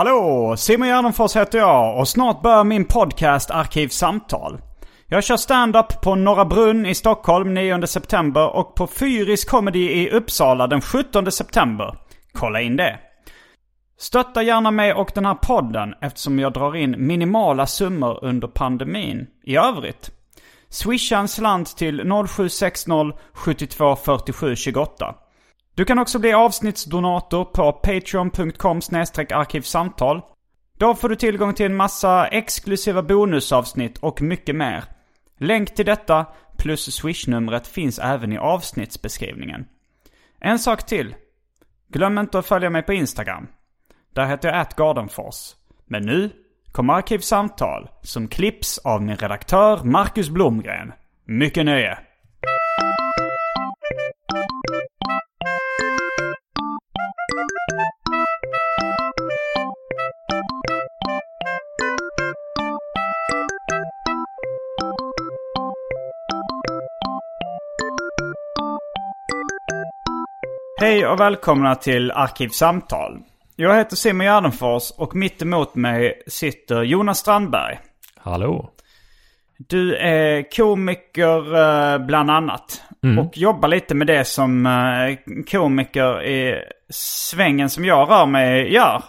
Hallå! Simon Gärdenfors heter jag och snart börjar min podcast Arkivsamtal. Jag kör stand-up på Norra Brunn i Stockholm 9 september och på Fyris Comedy i Uppsala den 17 september. Kolla in det! Stötta gärna mig och den här podden eftersom jag drar in minimala summor under pandemin i övrigt. Swisha en slant till 0760 72 47 28. Du kan också bli avsnittsdonator på patreon.com arkivsamtal. Då får du tillgång till en massa exklusiva bonusavsnitt och mycket mer. Länk till detta plus swishnumret finns även i avsnittsbeskrivningen. En sak till. Glöm inte att följa mig på Instagram. Där heter jag atgardenfors. Men nu kommer Arkivsamtal som klipps av min redaktör Marcus Blomgren. Mycket nöje! Hej och välkomna till Arkivsamtal. Jag heter Simon Gärdenfors och mitt emot mig sitter Jonas Strandberg. Hallå. Du är komiker eh, bland annat. Och jobbar lite med det som eh, komiker i svängen som jag rör mig gör.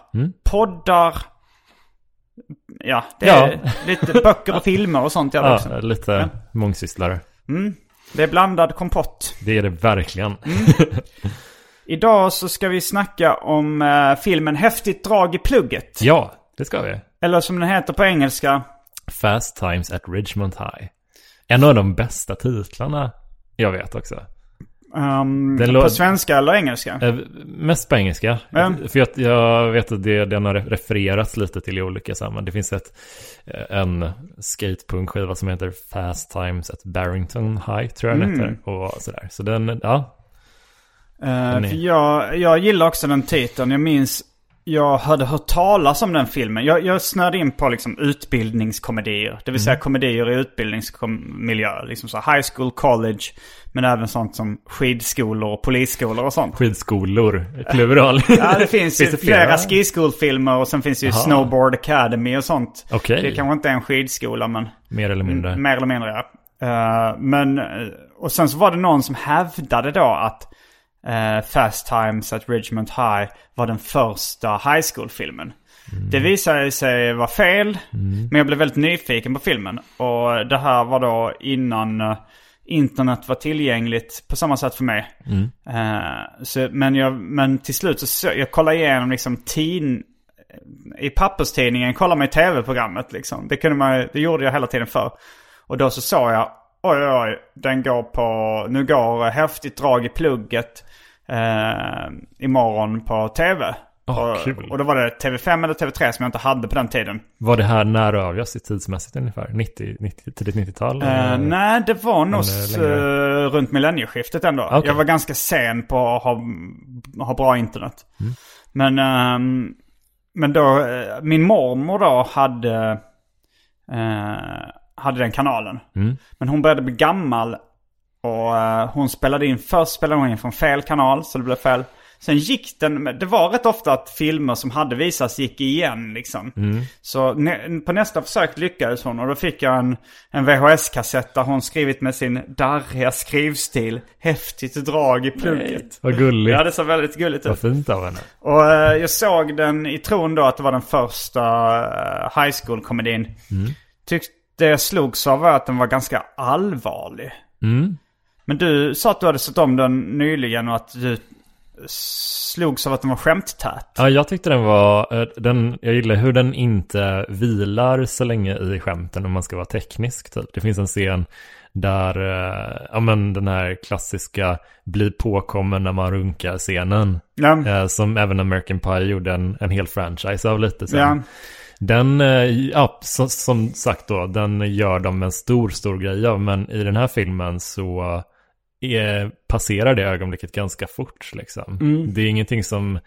Poddar. Ja, det är Ja. lite böcker och filmer och sånt det Ja, också. lite mångsysslare. Det är blandad kompott. Det är det verkligen. Idag så ska vi snacka om eh, filmen Häftigt drag i plugget. Ja, det ska vi. Eller som den heter på engelska. Fast Times at Ridgemont High. En av de bästa titlarna jag vet också. Um, på svenska eller engelska? Eh, mest på engelska. Mm. För jag, jag vet att det, den har refererats lite till i olika sammanhang. Det finns ett, eh, en skatepunk-skiva som heter Fast Times at Barrington High, tror jag den heter. Och sådär. Så den, ja. För jag, jag gillar också den titeln. Jag minns, jag hade hört talas om den filmen. Jag, jag snöade in på liksom utbildningskomedier. Det vill säga Mm. komedier i utbildningsmiljö. Liksom så high school, college. Men även sånt som skidskolor och polisskolor och sånt. Skidskolor, plural. Ja, det finns ju det flera skiskolfilmer och sen finns det ju Jaha. Snowboard Academy och sånt. Okej. Det kanske inte är en skidskola men Mer eller mindre. mer eller mindre ja. Eh, men, och sen så var det någon som hävdade då att eh, Fast Times at Ridgemont High var den första high school-filmen. Det visade sig vara fel, men jag blev väldigt nyfiken på filmen. Och det här var då innan eh, internet var tillgängligt på samma sätt för mig. Eh, så, men, jag, men till slut så, jag kollade igenom liksom tin, i papperstidningen kollar man i tv-programmet liksom. Det, kunde man, det gjorde jag hela tiden för. Och då så såg jag, oj oj oj, den går på, nu går häftigt drag i plugget eh, imorgon på tv. Åh, och, och då var det TV5 eller TV3 som jag inte hade på den tiden. Var det här när avgörs i tidsmässigt ungefär? 90, 90 tidigt 90-tal? Eh, nej, det var nog längre? uh, runt millennieskiftet ändå. Okej. Jag var ganska sen på att ha, ha bra internet. Mm. Men, ehm, men då, eh, min mormor då hade, eh, hade den kanalen. Mm. Men hon började bli gammal och eh, hon spelade in, först spelade hon in från fel kanal så det blev fel. Sen gick den, det var rätt ofta att filmer som hade visats gick igen liksom. Så nä, på nästa försök lyckades hon och då fick jag en, en VHS-kassett där hon skrivit med sin darriga skrivstil. Häftigt drag i plugget. Vad gulligt. Ja, det såg väldigt gulligt Vad ut. fint av henne. Och eh, jag såg den i tron då att det var den första eh, high school-komedin. Tyckte jag slogs av var att den var ganska allvarlig. Mm. Men du sa att du hade sett om den nyligen och att du slogs av att den var skämttät. Ja, jag tyckte den var, eh, den, jag gillar hur den inte vilar så länge i skämten om man ska vara teknisk typ. Det finns en scen där, eh, ja men den här klassiska bli påkommen när man runkar scenen. Ja. Eh, som även American Pie gjorde en, en hel franchise av lite sen. Ja. Den, eh, ja, som sagt då, den gör de en stor, stor grej av. Men i den här filmen så är, passerar det ögonblicket ganska fort liksom. Det är ingenting som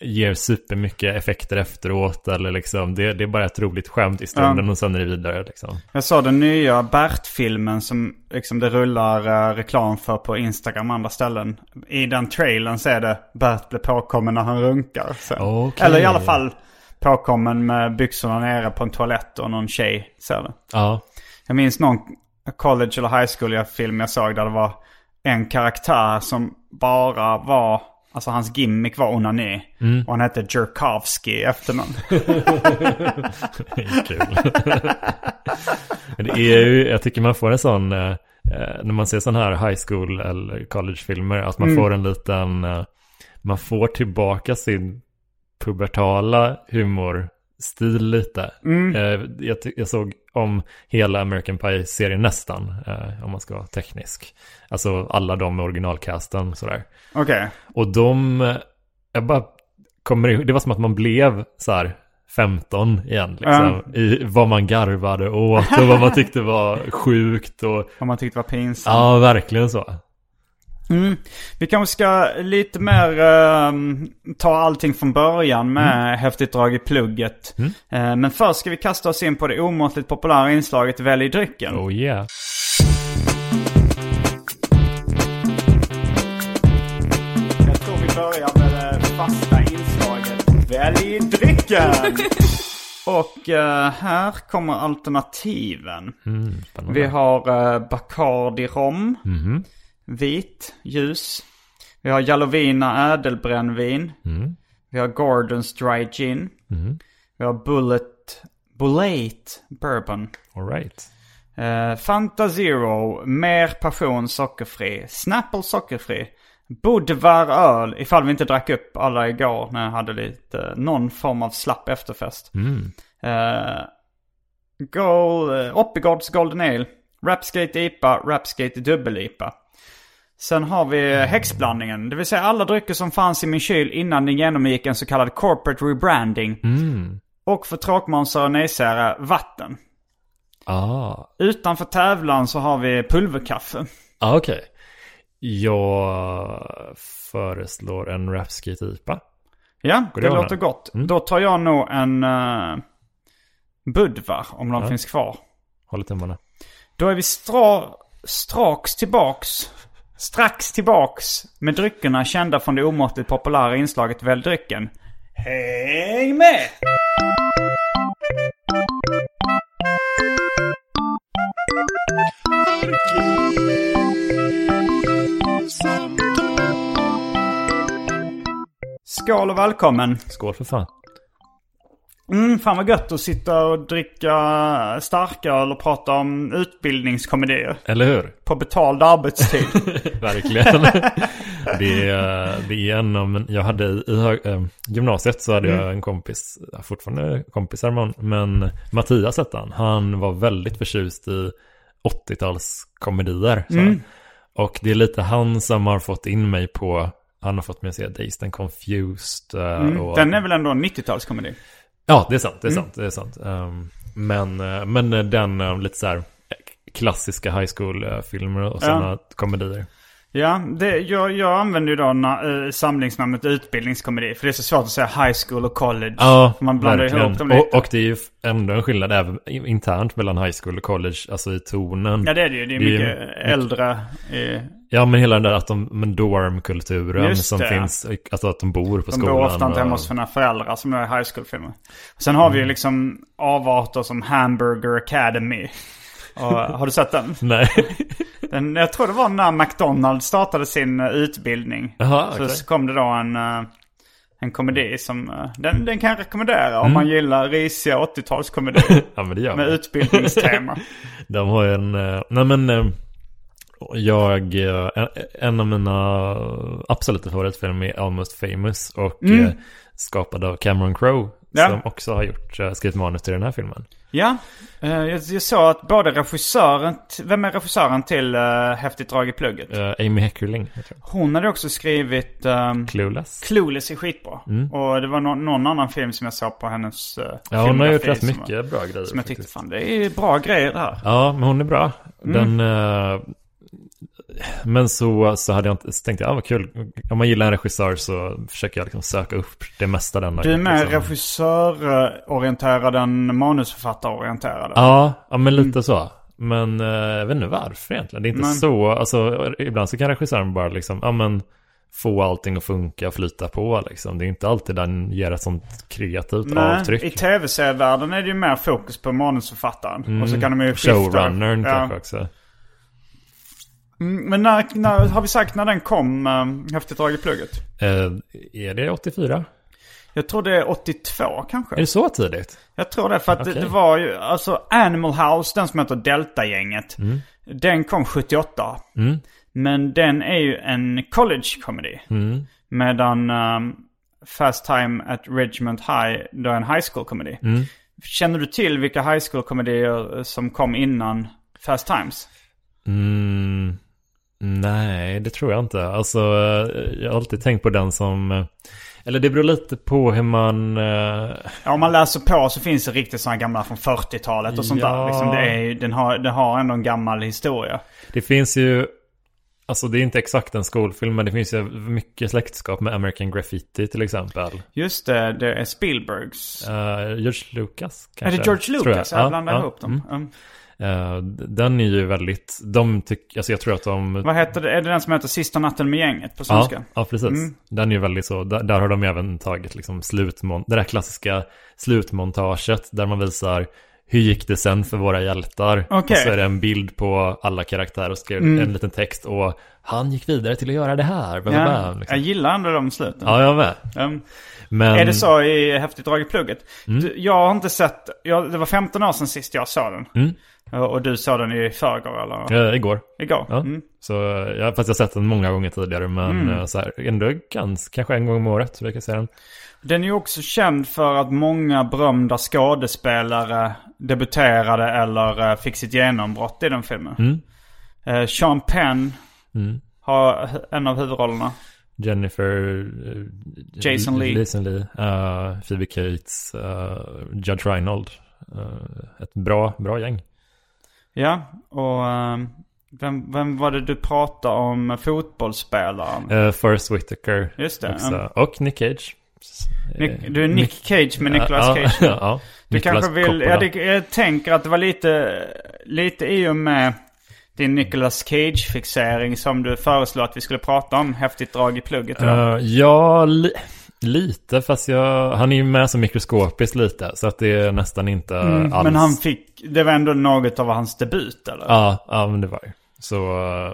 ger supermycket effekter efteråt eller liksom, det, det är bara ett roligt skämt i stunden och sen är det vidare liksom. Jag såg den nya Bert-filmen som liksom det rullar eh, reklam för på Instagram och andra ställen. I den trailern så är det Bert blir påkommen när han runkar. Okej. Eller i alla fall påkommen med byxorna nere på en toalett och någon tjej ser det. Ja, Jag minns någon college eller high school film jag såg där det var en karaktär som bara var, alltså hans gimmick var onani. Och han hette Jerkovsky i efternamn. kul. Det är ju, jag tycker man får en sån, eh, när man ser sån här high school eller collegefilmer, att man får en liten, eh, man får tillbaka sin pubertala humorstil lite. Eh, jag, jag såg om hela American Pie-serien nästan, eh, om man ska vara teknisk. Alltså alla de med originalcasten sådär. Okej. Och de, jag bara kommer ihåg, det var som att man blev så här 15 igen liksom. I vad man garvade åt och vad man tyckte var sjukt och Om man tyckte var pinsamt. ja, verkligen så. Vi kanske ska lite mer ehm, ta allting från början med häftigt drag i plugget. Eh, men först ska vi kasta oss in på det omåttligt populära inslaget Välj drycken. Oh yeah. Jag tror vi börjar med det fasta inslaget Välj drycken! Och eh, här kommer alternativen. Mm. Vi har uh, Bacardi rom. Mhm. Vit, ljus. Vi har Jalovina ädelbrännvin. Mm. Vi har Gordons dry gin. Mhm. Vi har Bullet, Bullet bourbon. All right. Eh, Fanta Zero, mer passion sockerfri. Snapple sockerfri. Budvar öl, ifall vi inte drack upp alla igår när jag hade lite, någon form av slapp efterfest. Mm. Uh, Gold, uh, Oppigårds Golden Ale. Rapskate IPA, Rapskate Dubbel-IPA. Sen har vi häxblandningen, det vill säga alla drycker som fanns i min kyl innan den genomgick en så kallad corporate rebranding. Mm. Och för tråkmånsar och nejsägare, vatten. Ah, Utanför tävlan så har vi pulverkaffe. ah okej. Jag föreslår en Rapskate IPA. Ja, Går det det låter gott. Mm. Då tar jag nog en uh, Budvar, om de Ja. finns kvar. Håller tummarna. Då är vi stra strax tillbaks. Strax tillbaks med dryckerna kända från det omåttligt populära inslaget Välj drycken. Häng med! Skål och välkommen. Skål för fan. Mm, fan vad gött att sitta och dricka starköl och prata om utbildningskomedier. Eller hur? På betald arbetstid. Verkligen. det, är, det är en av, men jag hade i, hög, eh, gymnasiet så hade jag en kompis, fortfarande kompisar men, men Mattias hette han. Han var väldigt förtjust i 80-talskomedier. sa han. Och det är lite han som har fått in mig på, han har fått mig att se Dazed and Confused. eh, Mm. och, Den är väl ändå en 90-talskomedi? Ja, det är sant, det är sant, det är sant. Ehm, men, eh, men den eh, lite så här klassiska high school-filmer och sådana komedier. Ja, det, jag, jag använder ju då na, eh, samlingsnamnet utbildningskomedi. För det är så svårt att säga high school och college. Ja, Man blandar verkligen. ihop dem lite. och, och det är ju ändå en skillnad även internt mellan high school och college, alltså i tonen. Ja det är det ju. Det är Det är mycket mycket- äldre. Eh, Ja, men hela den där att de, men dorm-kulturen som det. finns, alltså att de bor på de skolan. bor ofta inte hemma hos sina föräldrar som är high school-filmer. Sen har Mm. vi ju liksom avarter som Hamburger Academy. Och, har du sett den? Nej. den? Jag tror det var när McDonalds startade sin eh, utbildning. Jaha, Så, okej. så kom det då en, eh, en komedi som... eh, Den, den kan jag rekommendera Mm. om man gillar risiga 80-talskomedier. Ja, men det gör med man. utbildningstema. De har ju en, nej men jag, eh, en- av mina absoluta favoritfilmer är Almost famous och eh, skapad av Cameron Crowe. Mm. Ja. Som också har gjort, eh, skrivit manus till den här filmen. Ja, jag, jag såg att både regissören... Vem är regissören till uh, Häftigt drag i plugget? Amy Heckerling. Hon hade också skrivit... Um, Clueless. Clueless är skitbra. Och det var nå- någon annan film som jag såg på hennes uh, Ja, hon har gjort rätt mycket bra grejer Som jag tyckte, faktiskt. fan det är bra grejer det här. Ja, men hon är bra. Mm. Den... men så, så hade jag inte, så tänkte jag, ah, vad kul. Om man gillar en regissör så försöker jag liksom söka upp det mesta den Du är mer liksom. regissörorienterad än manusförfattarorienterad. Ja, ja men lite så. Men eh, jag vet inte varför egentligen. Det är inte Men- så, alltså ibland så kan regissören bara liksom, ja men få allting att funka, flyta på liksom. Det är inte alltid den ger ett sånt kreativt Nej, avtryck. i tv-serievärlden är det ju mer fokus på manusförfattaren. Och så kan de ju skifta. Showrunnern Ja. kanske också. Mm, Men när, när, har vi sagt när den kom, um, Häftigt drag i plugget? Eh, är det 84? Jag tror det är 82 kanske. Är det så tidigt? Jag tror det, för att det, Okej. det var ju, alltså Animal House, den som heter Delta-gänget. Den kom 78. Mm. Men den är ju en college-komedi. Mm. Medan um, Fast Time at Ridgemont High, då är en high school-komedi. Mm. Känner du till vilka high school-komedier som kom innan Fast Times? Mm, nej, det tror jag inte. Alltså, eh, jag har alltid tänkt på den som... eh, Eller det beror lite på hur man... eh, Ja, om man läser på så finns det riktigt sådana gamla från 40-talet och sånt Ja. där. Liksom det är, den, har, den har ändå en gammal historia. Det finns ju... Alltså det är inte exakt en skolfilm, men det finns ju mycket släktskap med American Graffiti till exempel. Just det, det är Spielbergs. Uh, George Lucas är kanske? det George Lucas? Jag, Ja, blandar ja, ihop dem. Mm. Eh, den är ju väldigt... De tycker... Alltså jag tror att de... Vad heter det? Är det den som heter Sista natten med gänget på Ja, svenska? ja, precis. Mm. Den är ju väldigt så, där, där har de även tagit liksom slutmon- det där klassiska slutmontaget där man visar hur gick det sen för våra hjältar? Mm. Och så är det en bild på alla karaktärer och skrev en liten text och han gick vidare till att göra det här. Ja, bam, jag liksom. gillar ändå de sluten. ja, jag med. Um, Men, Är det så i Häftigt drag i plugget? Mm. Jag har inte sett, jag, det var 15 år sedan sist jag såg den. Och du såg den i förrgår eller? Eh, igår. Igår? Ja. Mm. Så, ja, fast jag har sett den många gånger tidigare, men Mm. eh, så här, ändå ganska, kanske en gång om året brukar jag se den. Den är ju också känd för att många berömda skådespelare debuterade eller eh, fick sitt genombrott i den filmen. Mm. Eh, Sean Penn Mm. har en av huvudrollerna. Jennifer... eh, Jason Lee. Jason Lee. eh, Phoebe Cates. eh, Judge Reinhold. Eh, ett bra, bra gäng. Ja, och ehm, vem, vem var det du pratade om fotbollsspelaren? Uh, Forrest Whitaker. Just det. Också. mm. Och Nick Cage. Nick, Eh, du är Nick Cage med Nicolas ja, Cage. Ja, ja. Du Nicolas kanske vill, ja, det, jag tänker att det var lite, lite i och med din Nicolas Cage-fixering som du föreslog att vi skulle prata om. Häftigt drag i plugget idag. Eh, ja, li lite. Fast jag, han är ju med så mikroskopiskt lite. Så att det är nästan inte Mm, alls. men han fick, det var ändå något av hans debut eller? Ja, ja, men det var det. Så,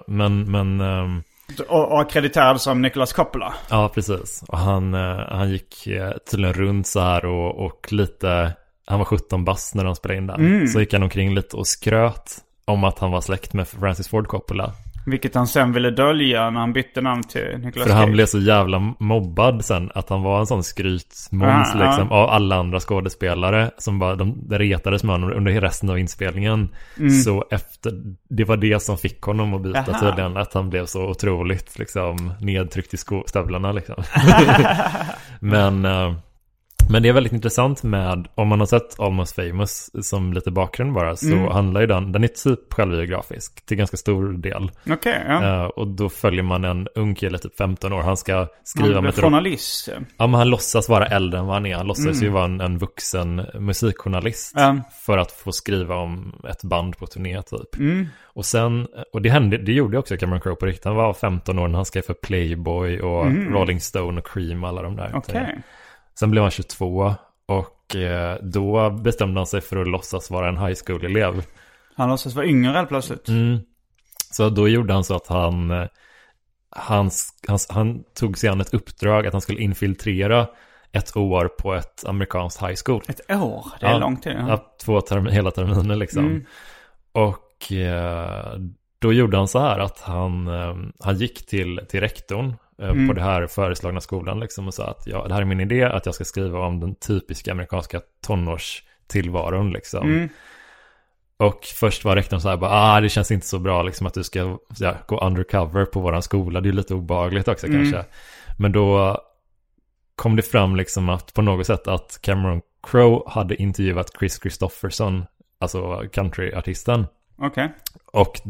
men, men... ehm, Och, och akkrediterad som Nicolas Coppola. Ja, precis. Och han, eh, han gick eh, tydligen runt så här och, och lite... Han var 17 bast när de spelade in den. Mm. Så gick han omkring lite och skröt om att han var släkt med Francis Ford Coppola. Vilket han sen ville dölja när han bytte namn till Nicolas För Cage. han blev så jävla mobbad sen att han var en sån skrytmåns Ah, liksom av alla andra skådespelare som bara de retades med honom under resten av inspelningen. Mm. Så efter, det var det som fick honom att byta Aha. tydligen, att han blev så otroligt liksom nedtryckt i sko- stövlarna liksom. Men, eh, Men det är väldigt intressant med, om man har sett Almost famous som lite bakgrund bara, så Mm. handlar ju den, den är typ självbiografisk till ganska stor del. Okej, ja. Eh, och då följer man en ung kille, typ 15 år, han ska Han skriva med ett journalist. ja. Men han låtsas vara äldre än vad han är. Han låtsas ju vara en, en vuxen musikjournalist. Ja. För att få skriva om ett band på turné typ. Mm. Och sen, och det hände, det gjorde också Cameron Crowe på riktigt. Han var 15 år när han skrev för Playboy och Rolling Stone och Cream alla de där. Mm. Sen blev han 22 och eh, då bestämde han sig för att låtsas vara en high school-elev. Han låtsas vara yngre helt plötsligt. Mm. Så då gjorde han så att han, han, han, han tog sig an ett uppdrag att han skulle infiltrera ett år på ett amerikanskt high school. Ett år? Det är Ja. lång tid. Ja. Två term hela terminer liksom. Mm. Och eh, då gjorde han så här att han, eh, han gick till, till rektorn Mm. på det här föreslagna skolan liksom och sa att ja, det här är min idé att jag ska skriva om den typiska amerikanska tonårstillvaron liksom. Mm. Och först var rektorn så här bara, ah det känns inte så bra liksom att du ska ja, gå undercover på våran skola. Det är lite obagligt också Mm. kanske. Men då kom det fram liksom att på något sätt att Cameron Crowe hade intervjuat Chris Christopherson, alltså countryartisten. Okej. Och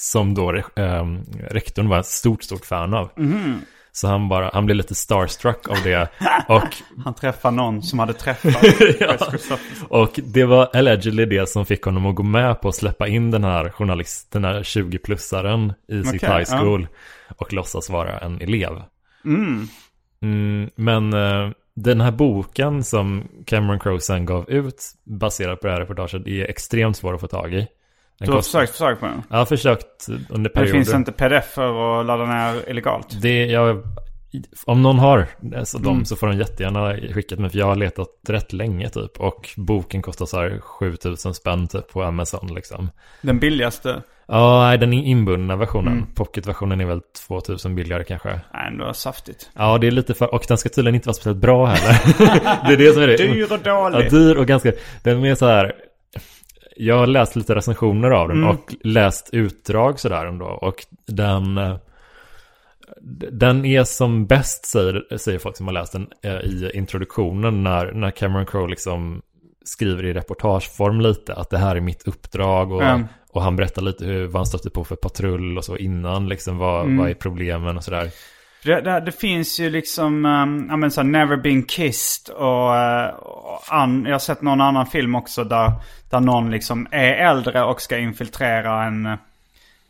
som då eh, rektorn var ett stort, stort fan av. Mhm. Så han bara, han blev lite starstruck av det. Och Han träffade någon som hade träffat Ja. Och det var allegedly det som fick honom att gå med på att släppa in den här journalisten, den här 20-plussaren i sitt high school. Och låtsas vara en elev. Mm. Mm, men eh, den här boken som Cameron Crowe sen gav ut baserat på det här reportaget är extremt svår att få tag i. Den Du har kostar- försökt, försökt på den? Jag har försökt under Det perioder. finns inte pdf-er att ladda ner illegalt? Det, jag, om någon har alltså Mm. dem så får de jättegärna skicka till mig. För jag har letat rätt länge typ. Och boken kostar så här 7000 spänn typ på Amazon liksom. Den billigaste? Ja, den inbundna versionen. Mm. Pocketversionen är väl 2000 billigare kanske. Nej, ändå saftigt. Ja, det är lite för... Och den ska tydligen inte vara speciellt bra heller. det är det som är det. Dyr och dålig. Ja, dyr och ganska... Den är så här... Jag har läst lite recensioner av den Mm. och läst utdrag sådär ändå. Och den... eh, Den är som bäst, säger, säger folk som har läst den, eh, i introduktionen när, när Cameron Crowe liksom skriver i reportageform lite att det här är mitt uppdrag och, Mm. och han berättar lite hur, vad han stötte på för patrull och så innan liksom vad, Mm. vad är problemen och sådär. Det, det, det finns ju liksom, um, ja men så här, Never Been Kissed och, eh, och an, jag har sett någon annan film också där, där någon liksom är äldre och ska infiltrera en,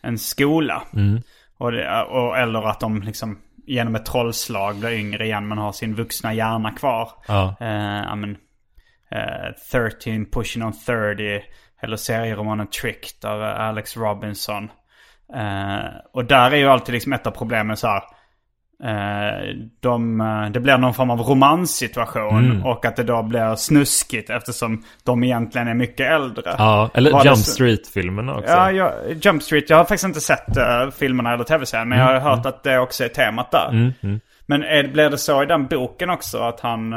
en skola. Mm. Och, det, och, eller att de liksom genom ett trollslag blir yngre igen men har sin vuxna hjärna kvar. Ja. Eh, ja men, eh, 13 pushing on 30. Eller serieromanen Tricked av eh, Alex Robinson. Eh, och där är ju alltid liksom ett av problemen så här. Eh, de, eh, det blir någon form av romanssituation Mm. och att det då blir snuskigt eftersom de egentligen är mycket äldre. ja, eller Var Jump Street-filmerna också. Ja, jag, Jump Street. Jag har faktiskt inte sett uh, filmerna eller tv-serien. Men jag har hört att det också är temat där. Mm, mm. Men är, blir det så i den boken också? Att han,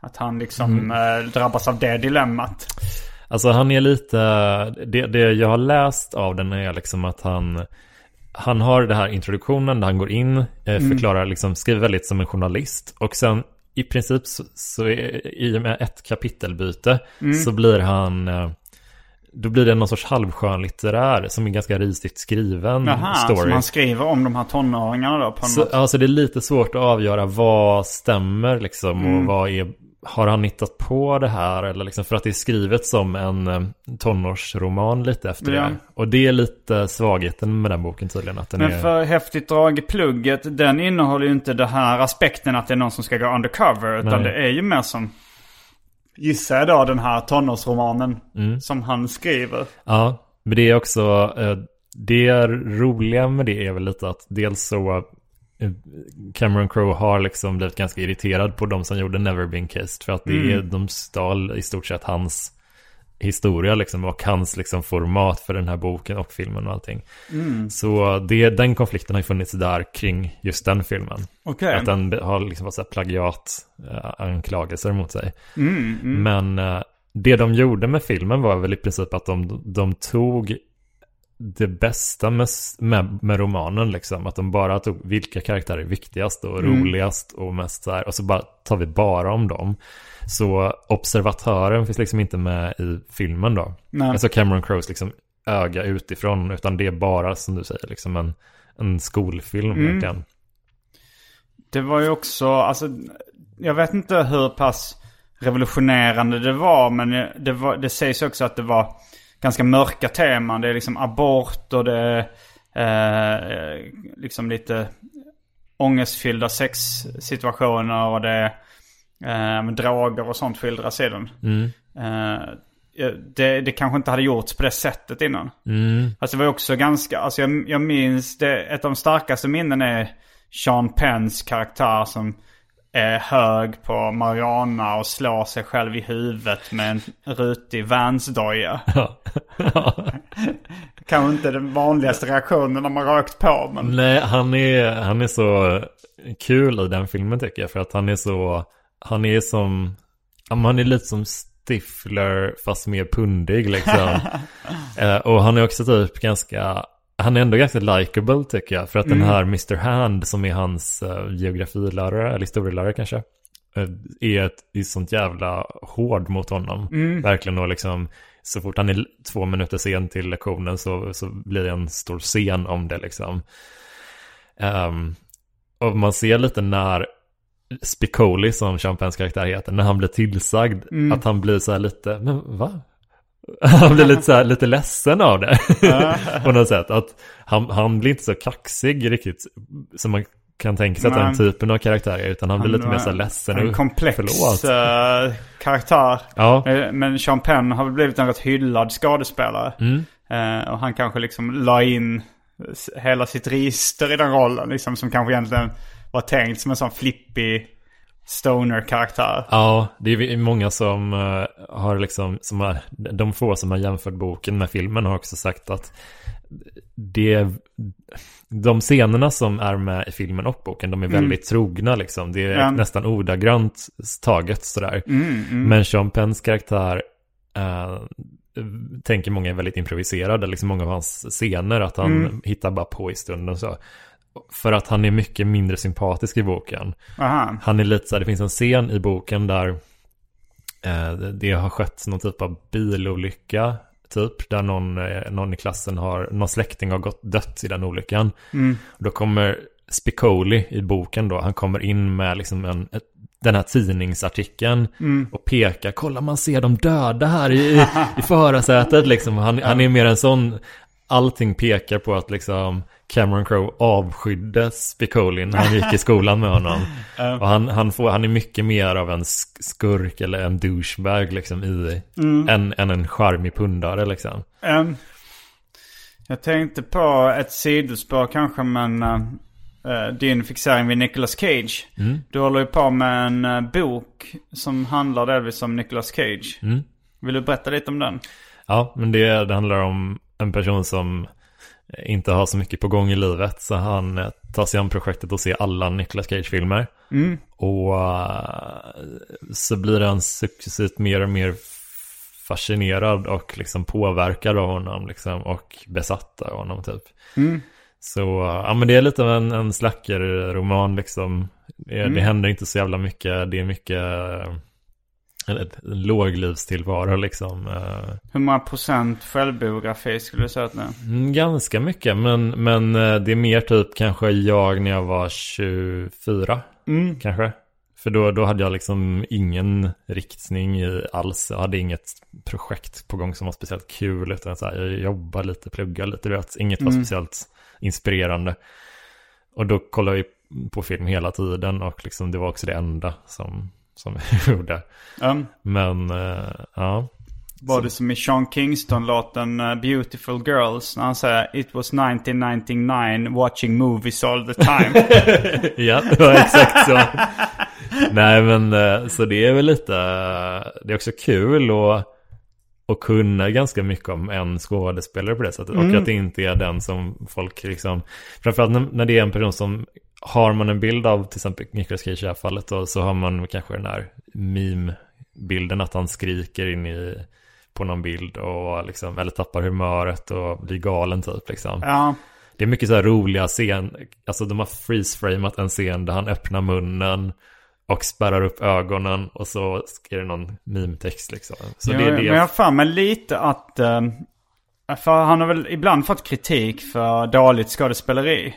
att han liksom Mm. eh, drabbas av det dilemmat? Alltså han är lite, det, det jag har läst av den är liksom att han Han har det här introduktionen där han går in, eh, förklarar liksom, skriver väldigt som en journalist. Och sen i princip så, så är, i och med ett kapitelbyte så blir han eh, Då blir det någon sorts halvskönlitterär som är ganska risigt skriven Jaha, story. som han skriver om de här tonåringarna då på något så, alltså det är lite svårt att avgöra vad stämmer liksom Mm. och vad är har han hittat på det här eller liksom för att det är skrivet som en eh, tonårsroman lite efter Ja. det. Och det är lite svagheten med den boken tydligen att den Men är... för häftigt drag i plugget, den innehåller ju inte den här aspekten att det är någon som ska gå undercover. Utan Nej. det är ju mer som, gissar jag då, den här tonårsromanen Mm. som han skriver. Ja, men det är också eh, det roliga med det är väl lite att dels så Cameron Crowe har liksom blivit ganska irriterad på de som gjorde Never Been Kissed för att det Mm. är, de stal i stort sett hans historia liksom och hans liksom format för den här boken och filmen och allting. Mm. Så det, den konflikten har ju funnits där kring just den filmen. Okej. Att den har liksom fått så här plagiat eh, anklagelser mot sig. Mm, mm. Men eh, det de gjorde med filmen var väl i princip att de, de tog det bästa med, med, med, romanen liksom. Att de bara tog vilka karaktärer är viktigast och mm. roligast och mest så här. Och så bara tar vi bara om dem. Så observatören finns liksom inte med i filmen då. Nej. Alltså Cameron Crowes liksom öga utifrån. Utan det är bara som du säger liksom en, en skolfilm mm. egentligen. Det var ju också, alltså jag vet inte hur pass revolutionerande det var. Men det, var, det sägs också att det var ganska mörka teman. Det är liksom abort och det är eh, liksom lite ångestfyllda sexsituationer och det är eh, droger och sånt skildras i den. Mm. Eh, det, det kanske inte hade gjorts på det sättet innan. Mm. Alltså det var också ganska, alltså jag, jag minns det, ett av de starkaste minnen är Sean Penns karaktär som hög på marijuana och slår sig själv i huvudet med en rutig Vans-doja. Kanske inte den vanligaste reaktionen när man rökt på. Men... Nej, han är, han är så kul i den filmen tycker jag. För att han är så, han är som, han är lite som Stifler fast mer pundig liksom. eh, och han är också typ ganska han är ändå ganska likable tycker jag. För att mm. den här Mr. Hand som är hans uh, geografilärare, eller historielärare kanske. Uh, är ett är sånt jävla hård mot honom. Mm. Verkligen och liksom så fort han är två minuter sen till lektionen så, så blir det en stor scen om det liksom. Um, och man ser lite när Spicoli som Champagnes karaktär heter, när han blir tillsagd mm. att han blir så här lite, men va? Han blir lite, så här, lite ledsen av det. på något sätt. Att han, han blir inte så kaxig riktigt. Som man kan tänka sig att den typen av karaktär är. Utan han, han blir lite mer så här ledsen. En komplex uh, karaktär. Ja. Eh, men Sean Penn har väl blivit en rätt hyllad skådespelare. Mm. Uh, och han kanske liksom la in hela sitt register i den rollen. Liksom, som kanske egentligen var tänkt som en sån flippig stoner-karaktär. Ja, det är många som uh, har liksom, som har, de få som har jämfört boken med filmen har också sagt att det, de scenerna som är med i filmen och boken, de är mm. väldigt trogna liksom. Det är ja. nästan ordagrant taget sådär. Mm, mm. Men Sean Penns karaktär uh, tänker många är väldigt improviserade, liksom många av hans scener, att han mm. hittar bara på i stunden så. För att han är mycket mindre sympatisk i boken. Aha. Han är lite så här, det finns en scen i boken där eh, det har skett någon typ av bilolycka. Typ där någon, eh, någon i klassen har, någon släkting har gått dött i den olyckan. Mm. Då kommer Spicoli i boken då, han kommer in med liksom en, ett, den här tidningsartikeln mm. och pekar, kolla man ser de döda här i, i, i förarsätet liksom. Han, han är mer en sån, allting pekar på att liksom Cameron Crowe avskydde Spicoli när han gick i skolan med honom. Och han, han, får, han är mycket mer av en skurk eller en douchebag liksom i, mm. än, än en charmig pundare liksom. Um, jag tänkte på ett sidospår kanske men uh, din fixering vid Nicolas Cage. Mm. Du håller ju på med en uh, bok som handlar delvis om Nicolas Cage. Mm. Vill du berätta lite om den? Ja, men det, det handlar om en person som inte har så mycket på gång i livet. Så han eh, tar sig an projektet och ser alla Nicolas Cage-filmer. Mm. Och uh, så blir han successivt mer och mer fascinerad och liksom påverkad av honom liksom, och besatt av honom typ. Mm. Så ja men det är lite av en, en slacker-roman liksom. Det, mm. det händer inte så jävla mycket. Det är mycket en låglivstillvaro liksom. Eh. Hur många procent självbiografi skulle du säga att det är? Mm, ganska mycket, men, men eh, det är mer typ kanske jag när jag var 24. Mm. Kanske. För då, då hade jag liksom ingen riktning alls. Jag hade inget projekt på gång som var speciellt kul. Utan så här, jag jobbade lite, pluggade lite. Vet, inget var mm. speciellt inspirerande. Och då kollade vi på film hela tiden. Och liksom, det var också det enda som som vi gjorde. Mm. Men, uh, ja. Var det som i Sean Kingston-låten uh, Beautiful Girls när han säger It was 1999 watching movies all the time. ja, det var exakt så. Nej men uh, så det är väl lite, det är också kul och och kunna ganska mycket om en skådespelare på det sättet. Mm. Och att det inte är den som folk liksom... Framförallt när det är en person som har man en bild av till exempel Nicolas Cage i det här fallet då, så har man kanske den här meme-bilden att han skriker in i på någon bild och liksom, eller tappar humöret och blir galen typ liksom. Ja. Det är mycket så här roliga scen, alltså de har freeze-framat en scen där han öppnar munnen och spärrar upp ögonen och så är det någon meme-text liksom. Så Jo, det är Men jag det. för mig lite att... eh, för han har väl ibland fått kritik för dåligt skådespeleri.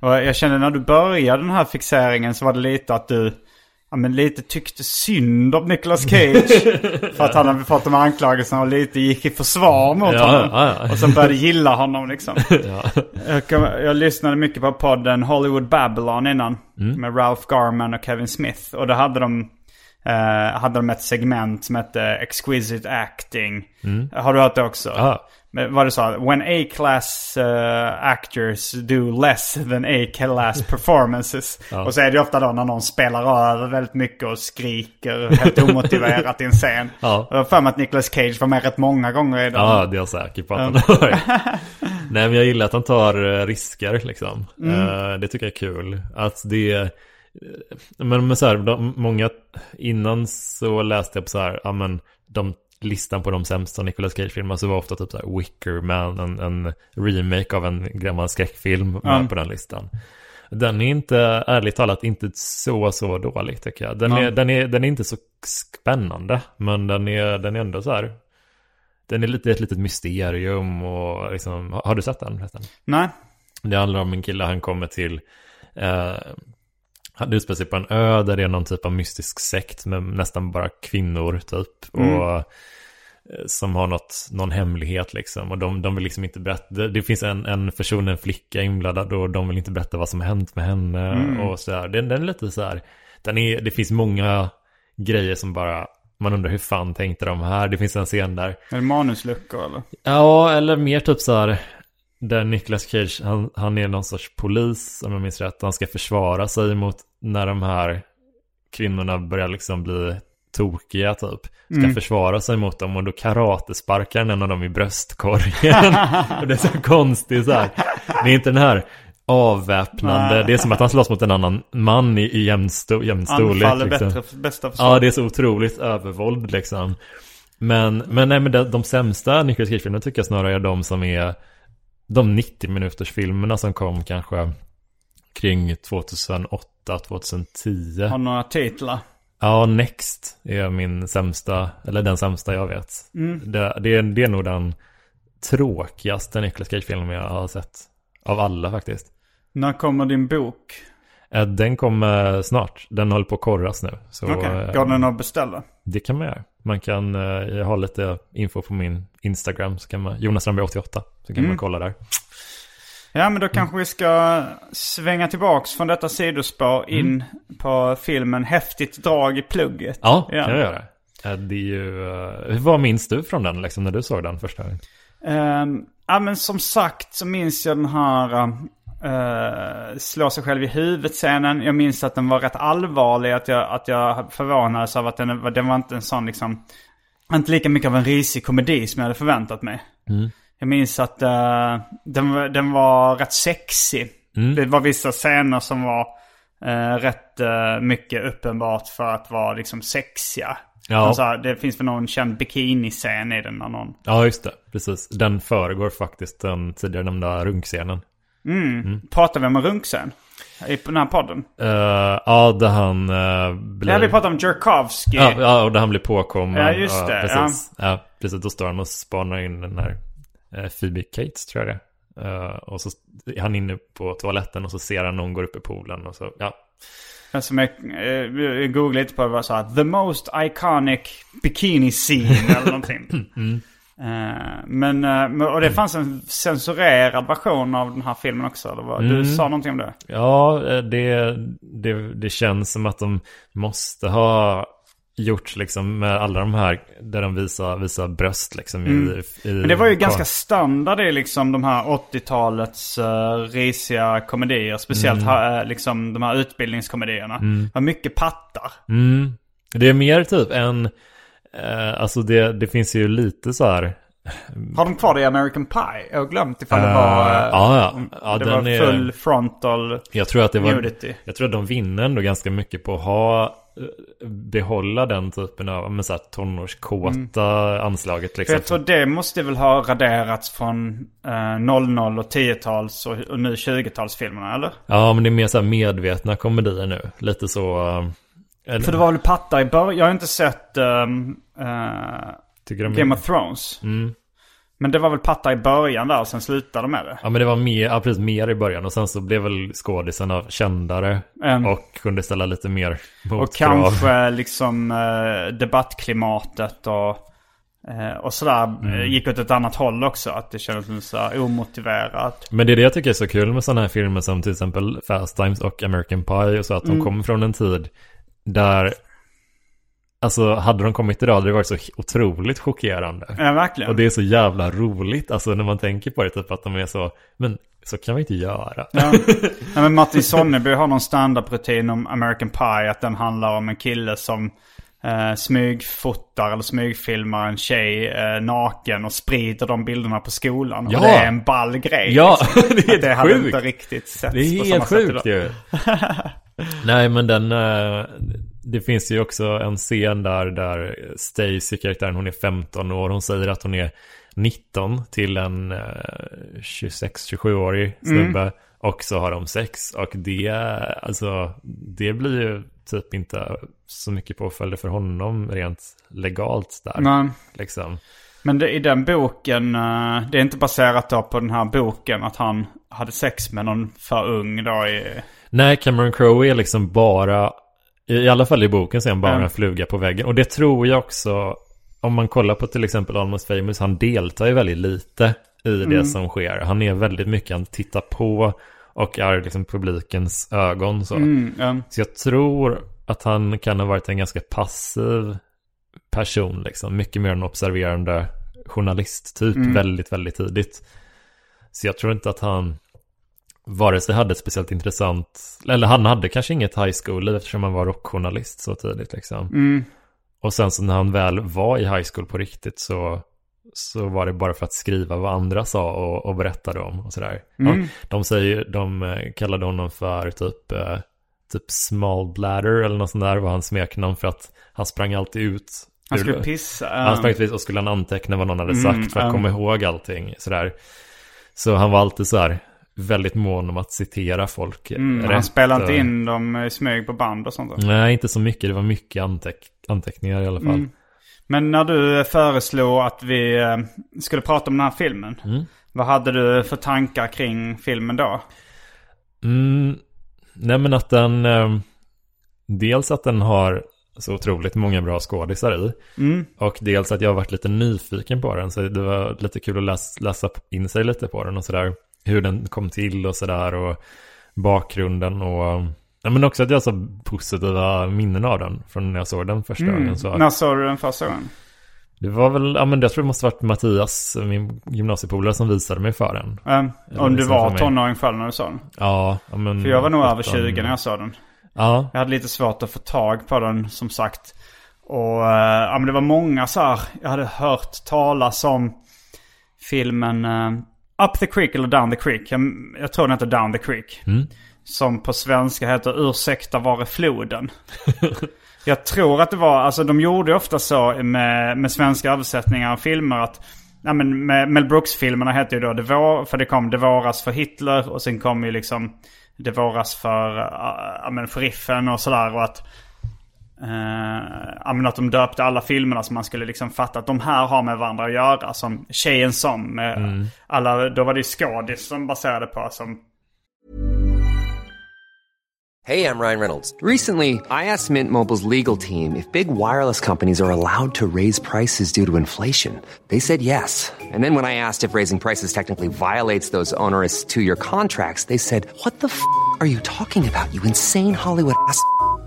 Och jag kände när du började den här fixeringen så var det lite att du... Ja men lite tyckte synd om Nicolas Cage. för att han hade fått de här anklagelserna och lite gick i försvar mot Ja, honom. ja, ja. Och sen började gilla honom liksom. Ja. Jag, jag lyssnade mycket på podden Hollywood Babylon innan. Mm. Med Ralph Garman och Kevin Smith. Och då hade de, eh, hade de ett segment som hette Exquisite Acting. Har du hört det också? Mm. Vad du sa, when A-class eh, actors do less than A-class performances. Ja. Och så är det ofta då när någon spelar över väldigt mycket och skriker helt omotiverat i en scen. Ja. Jag har för mig att Nicolas Cage var med rätt många gånger i den. Ja, det är jag säker på att han har. Nej, men jag gillar att han tar eh, risker liksom. Eh, Det tycker jag är kul. Att det. Men, men så här, de, många... Innan så läste jag på så här, ja men de listan på de sämsta Nicolas Cage-filmer så var ofta typ så här Wicker Man, en, en remake av en gammal skräckfilm med Ja. på den listan. Den är inte, ärligt talat, inte så, så dålig tycker jag. Den, Ja. är, den, är, den är inte så spännande, men den är, den är ändå så här den är lite ett litet mysterium och liksom, har du sett den? Nej? Det handlar om en kille, han kommer till, eh, han utspelar sig på en ö där det är någon typ av mystisk sekt med nästan bara kvinnor typ. Och eh, som har något, någon hemlighet liksom. Och de, de vill liksom inte berätta, det, det finns en, en person, en flicka inblandad och de vill inte berätta vad som har hänt med henne och sådär. Den, den är lite så här, den är, det finns många grejer som bara, man undrar hur fan tänkte de här? Det finns en scen där Är det manusluckor eller? Ja, eller mer typ så här. Där Nicolas Cage, han, han är någon sorts polis om jag minns rätt. Han ska försvara sig mot när de här kvinnorna börjar liksom bli tokiga typ. Ska försvara sig mot dem och då karatesparkar han en av dem i bröstkorgen. och det är så konstigt så här. Det är inte den här avväpnande. Nej. Det är som att han slåss mot en annan man i, i jämn, sto, jämn storlek. Anfall är liksom. bättre, bästa försvar. Ja, det är så otroligt övervåld liksom. Men, men nej, men de, de sämsta Nicolas Cage-filmerna tycker jag snarare är de som är de 90 minuters filmerna som kom kanske kring 2008, 2010. Har några titlar. Ja, Next är min sämsta, eller den sämsta jag vet. Det, det, är, det är nog den tråkigaste Nicolas Cage-filmen jag har sett. Av alla faktiskt. När kommer din bok? Eh, Den kommer snart. Den håller på att korras nu. Okej, eh, går den att beställa? Det kan man göra. Man kan, eh, jag har lite info på min Instagram, så kan man, Jonas Strandberg 88, så kan man kolla där. Ja, men då kanske vi ska svänga tillbaks från detta sidospår in på filmen Häftigt drag i plugget. Ja, Ja. kan jag göra. Det är ju, eh, vad minns du från den liksom när du såg den första gången? Ehm, ja, men som sagt så minns jag den här uh, slå sig själv i huvudet-scenen. Jag minns att den var rätt allvarlig. Att jag, att jag förvånades av att den, den var inte en sån liksom... Inte lika mycket av en risig komedi som jag hade förväntat mig. Jag minns att eh, den, var- den var rätt sexig. Det var vissa scener som var eh, rätt eh, mycket uppenbart för att vara liksom sexiga. Ja. Alltså, det finns väl någon känd bikini-scen i den när någon... Ja, just det. Precis. Den föregår faktiskt den tidigare nämnda runkscenen. Pratar vi om en runkscen? I den här podden? Eh, ja, där han uh, blir... Ja, vi pratar om Jerkovsky. Ja, ja, och där han blir påkommen. Ja, just det, precis. Ja. precis. Då står han och spanar in den här uh, Phoebe Cates, tror jag det. Eh, Och så är han inne på toaletten och så ser han någon går upp i poolen och så, ja. Som jag, eh, googlade lite på det var så här, The most iconic bikini scene eller någonting. Eh, men, eh, men- och det fanns en censurerad version av den här filmen också. Eller vad? Du sa någonting om det? Ja, eh, det, det, det känns som att de måste ha gjort liksom med alla de här där de visar, visar bröst liksom i, i Men det var ju ganska standard i liksom de här 80-talets uh, risiga komedier. Speciellt ha, eh, liksom de här utbildningskomedierna. Det var mycket pattar. Mm. Det är mer typ en, eh, alltså det, det finns ju lite så här Har de kvar det i American Pie? Jag har glömt ifall det Eh, var, eh, ja, ja. Ja, det var är- full frontal Jag tror att det var, nudity. jag tror att de vinner ändå ganska mycket på att ha eh, behålla den typen av men så här, tonårskåta anslaget. För Liksom. jag tror det måste väl ha raderats från eh, 00 och 10-tals och, och nu 20-talsfilmerna, eller? Ja, men det är mer så här medvetna komedier nu. Lite så... eh, För det var väl pattar i början. Jag har inte sett tycker de Game of Thrones. Mm. Men det var väl pattar i början där och sen slutade de med det. Ja men det var mer, ja, precis, mer i början och sen så blev väl skådisarna kändare Mm. och kunde ställa lite mer Och motkrav. kanske liksom eh, debattklimatet och, eh, och sådär Mm. eh, gick åt ett annat håll också. Att det kändes så här omotiverat. Men det är det jag tycker är så kul med sådana här filmer som till exempel Fast Times och American Pie och så att de Mm. kommer från en tid där Alltså hade de kommit idag hade det varit så otroligt chockerande. Ja, verkligen. Och det är så jävla roligt, alltså när man tänker på det, typ att de är så, men så kan vi inte göra. Ja. ja, men Martin Sonneby har någon standup-rutin om American Pie. Att den handlar om en kille som eh, smygfotar eller smygfilmar en tjej eh, naken och sprider de bilderna på skolan. Ja. Och det är en ball grej. Ja, liksom. det är Att det hade inte riktigt setts Det är helt sjukt ju. Nej men den, eh, det finns ju också en scen där, där Stacy, karaktären, hon är 15 år. Hon säger att hon är 19 till en eh, 26-27-årig snubbe. Och så har de sex. Och det, alltså, det blir ju typ inte så mycket påföljder för honom rent legalt där. Men, Liksom. men det, i den boken, eh, det är inte baserat då på den här boken att han hade sex med någon för ung då i... Nej, Cameron Crowe är liksom bara, i alla fall i boken så är han bara Mm. en fluga på väggen. Och det tror jag också, om man kollar på till exempel Almost Famous, han deltar ju väldigt lite i det Mm. som sker. Han är väldigt mycket, han tittar på och är liksom publikens ögon så. Mm, ja. Så jag tror att han kan ha varit en ganska passiv person liksom. Mycket mer en observerande journalist typ Mm. väldigt, väldigt tidigt. Så jag tror inte att han vare sig hade ett speciellt intressant, eller han hade kanske inget high school eftersom han var rockjournalist så tidigt liksom. Mm. Och sen så när han väl var i high school på riktigt så, så var det bara för att skriva vad andra sa och, och berättade om och sådär. Mm. Ja, de säger, de eh, kallade honom för typ, eh, typ small bladder eller något sånt där var hans smeknamn för att han sprang alltid ut. Han ur- skulle pissa. han sprang ut och skulle han anteckna vad någon hade Mm, sagt för att ja. komma ihåg allting sådär. Så han var alltid så här väldigt mån om att citera folk Mm, rätt. han spelade inte och- in dem i smyg på band och sånt. då. Nej, inte så mycket. Det var mycket anteck anteckningar i alla fall. Mm. Men när du föreslog att vi eh, skulle prata om den här filmen. Mm. Vad hade du för tankar kring filmen då? Mm, nej men att den... Eh, dels att den har så otroligt många bra skådisar i. Mm. Och dels att jag har varit lite nyfiken på den. Så det var lite kul att läsa, läsa in sig lite på den och sådär. Hur den kom till och sådär. Och bakgrunden och... Ja, men också att jag har så positiva minnen av den. Från när jag såg den första Mm. gången. Så När såg du den första gången? det var väl, ja men jag tror det måste varit Mattias, min gymnasiepolare som visade mig för den. Eller om du var tonåring själv när du såg den? Ja, men... För jag var nog över 17. 20 när jag såg den. Ja, Jag hade lite svårt att få tag på den som sagt. Och eh, ja, men det var många så här. Jag hade hört talas om filmen eh, Up the Creek eller Down the Creek. Jag, jag tror den heter Down the Creek. Mm. Som på svenska heter Ursäkta var är floden. jag tror att det var, alltså de gjorde ofta så med, med svenska översättningar av filmer att Ja men Mel Brooks-filmerna hette ju då Det vår, för det kom Det våras för Hitler och sen kom ju liksom Det våras för, ja men sheriffen och sådär och att Uh, ja, men att de döpte alla filmerna så man skulle liksom fatta att de här har med varandra att göra. Som Tjejen som, med alla, då var det ju skådis som baserade på som Hey, I'm Ryan Reynolds. Recently, I asked Mint Mobile's legal team if big wireless companies are allowed to raise prices due to inflation. They said yes. And then when I asked if raising prices technically violates those onerous two year contracts, they said, What the f are you talking about, you insane Hollywood ass?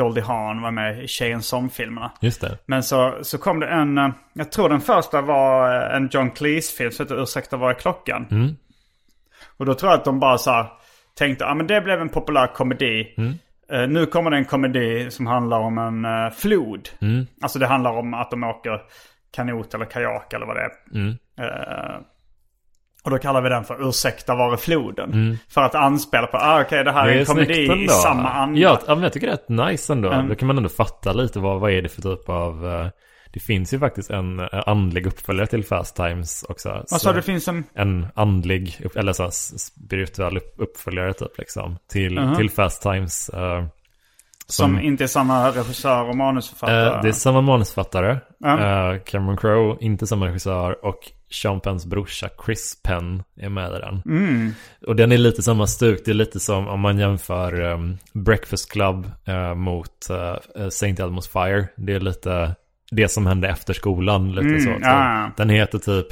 Goldie Hawn var med i Tjejen som-filmerna. Just det. Men så, så kom det en, eh, jag tror den första var eh, en John Cleese-film som heter Ursäkta vad är klockan? Mm. Och då tror jag att de bara så här, tänkte, ja ah, men det blev en populär komedi. Mm. Eh, nu kommer det en komedi som handlar om en uh, flod. Mm. Alltså det handlar om att de åker kanot eller kajak eller vad det är. Mm. Eh, och då kallar vi den för Ursäkta var är floden? Mm. För att anspela på, ah, okej det här är, en komedi i samma anda. Ja, men jag tycker det är rätt nice ändå. Mm. Då kan man ändå fatta lite vad, vad är det för typ av... eh, Det finns ju faktiskt en eh, andlig uppföljare till Fast Times också. Vad Så- sa det finns en... en andlig, eller så spirituell upp- uppföljare typ liksom. Till, Mhm. till Fast Times. eh, Som, som- inte är samma regissör och manusförfattare. Eh, det är samma manusförfattare. Ja. Eh, Cameron Crowe, inte samma regissör. Och Sean Penns brorsa Chris Penn är med i den. Mm. Och den är lite samma stuk. Det är lite som om man jämför um, Breakfast Club eh, mot uh, St. Elmo's Fire. Det är lite det som hände efter skolan. Lite Mm, så. så. Den heter typ...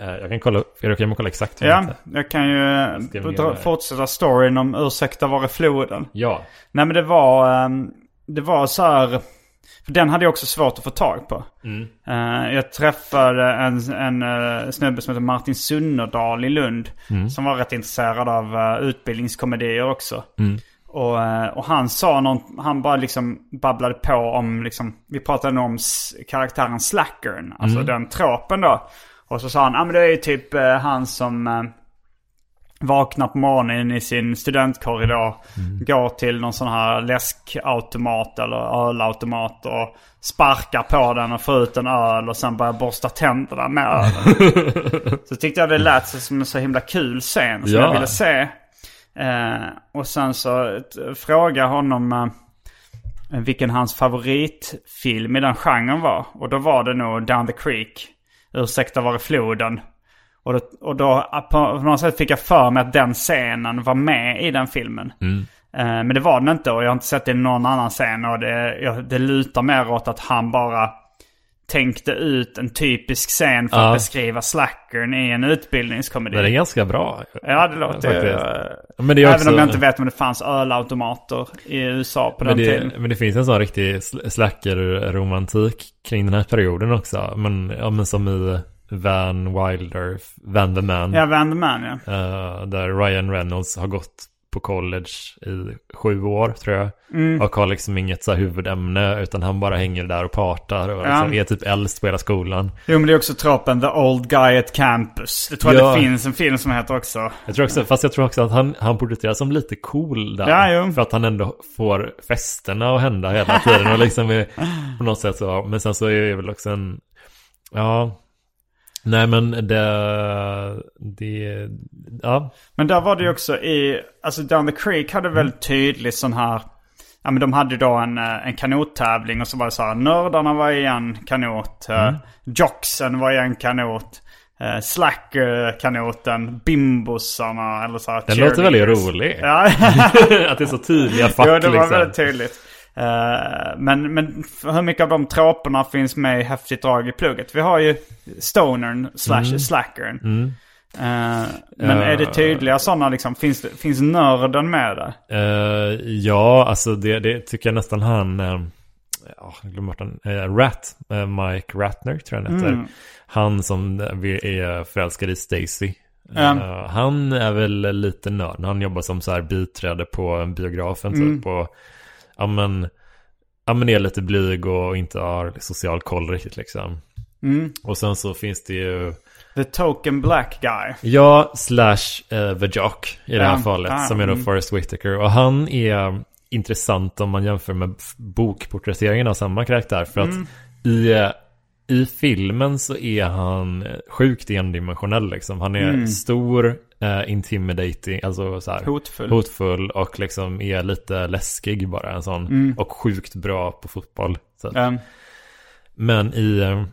eh, jag kan kolla, jag kan kolla exakt vad den Ja, jag kan ju göra det? fortsätta storyn om Ursäkta var är floden. Ja. Nej men det var, ehm, det var så här, för den hade jag också svårt att få tag på. Mm. Eh, jag träffade en, en eh, snubbe som heter Martin Sunnerdal i Lund. Mm. Som var rätt intresserad av utbildningskomedier också. Mm. Och, eh, och han sa någon, han bara liksom babblade på om liksom, vi pratade om karaktären slackern. Alltså Mm. den tropen då. Och så sa han, ja ah, men det är ju typ eh, han som eh, vaknar på morgonen i sin studentkorridor. Går till någon sån här läskautomat eller ölautomat och sparkar på den och får ut en öl och sen börjar borsta tänderna med ölen. så tyckte jag det lät som en så himla kul scen som Ja. jag ville se. Eh, och sen så fråga honom eh, vilken hans favoritfilm i den genren var. Och då var det nog Down the Creek. Ursäkta var är floden. Och då, och då på något sätt fick jag för mig att den scenen var med i den filmen. Eh, men det var den inte och jag har inte sett det i någon annan scen. Och det, jag, det lutar mer åt att han bara tänkte ut en typisk scen för Ja. att beskriva slackern i en utbildningskomedi. Den är ganska bra. Ja, det låter ju... Faktiskt. Men det är Även också- om jag inte vet om det fanns ölautomater i USA på Men den tiden. det, men det finns en sån riktig sl- slacker-romantik kring den här perioden också. Men, ja, men som i Van Wilder, Van the Man. Ja, Van the Man ja. eh, där Ryan Reynolds har gått på college i sju år tror jag. Mm. Och har liksom inget så här huvudämne utan han bara hänger där och partar. Och Ja. liksom är typ äldst på hela skolan. Jo men det är också tropen The Old Guy at Campus. Det tror jag Ja. det finns en film som heter också. Jag tror också, fast jag tror också att han, han porträtteras som lite cool där. Ja. För att han ändå får festerna att hända hela tiden. Och liksom är på något sätt så. Men sen så är det väl också en... Ja. Nej men det... Det... Ja. Men där var det ju också i, alltså Down the Creek hade väldigt tydligt sån här, ja men de hade då en, eh, en kanottävling och så var det så här, nördarna var i en kanot, mm. jocksen var i en kanot, uh, slacker-kanoten, bimbosarna eller så här. Den låter väldigt rolig. Ja. att det är så tydliga fack Jo, det var liksom. väldigt tydligt. Eh, men, men hur mycket av de troperna finns med i Häftigt drag i plugget? Vi har ju stonern slash Mm. slackern. Eh, men är det tydliga sådana liksom? Finns, det, finns nörden med där? Eh, ja, alltså det, det tycker jag nästan han... Uh, ja, jag glömmer bort. Eh, Rat, eh, Mike Ratner tror jag han heter. Mm. Han som är förälskad i Stacy. Mm. Eh, han är väl lite nörd. Han jobbar som så här biträde på biografen Mm. typ. Och, ja men, ja men är lite blyg och inte har social koll riktigt liksom. Mm. Och sen så finns det ju The token black guy. Ja, slash uh, The Jock i det här Ja, fallet. ah, som är då mm. Forrest Whitaker. Och han är intressant om man jämför med bokporträtteringen av samma karaktär. För Mm. att i, eh, i filmen så är han eh, sjukt endimensionell liksom. Han är stor, eh, intimidating, alltså så här, Mm. Hotfull. hotfull och liksom är lite läskig bara. En sån. Och sjukt bra på fotboll. Mm. Men i,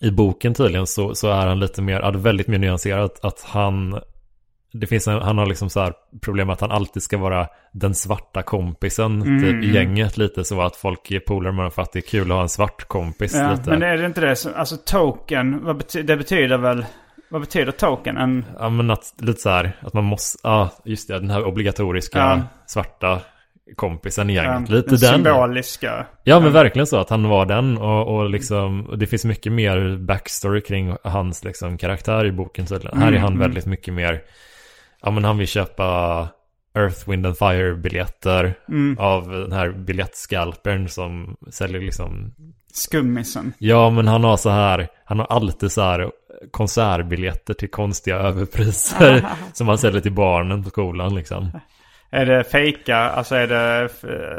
i boken tydligen så, så är han lite mer, väldigt mer nyanserat att han det finns en, han har liksom så här problem att han alltid ska vara den svarta kompisen typ, i gänget lite så att folk är polare med honom för att det är kul att ha en svart kompis Ja, lite. men är det inte det som, alltså token, vad bety- det betyder väl, vad betyder token? En, Ja men att lite så här att man måste, ja just det, den här obligatoriska Ja. svarta kompisen i gänget. en, lite en den. symboliska. Ja men verkligen så att han var den och, och liksom och det finns mycket mer backstory kring hans liksom karaktär i boken tydligen. Här är han väldigt mycket mer, ja men han vill köpa Earth, Wind and Fire biljetter av den här biljettskalpern som säljer liksom Skummisen. Ja men han har så här, han har alltid så här konsertbiljetter till konstiga överpriser som han säljer till barnen på skolan liksom. Är det fejka, alltså är det,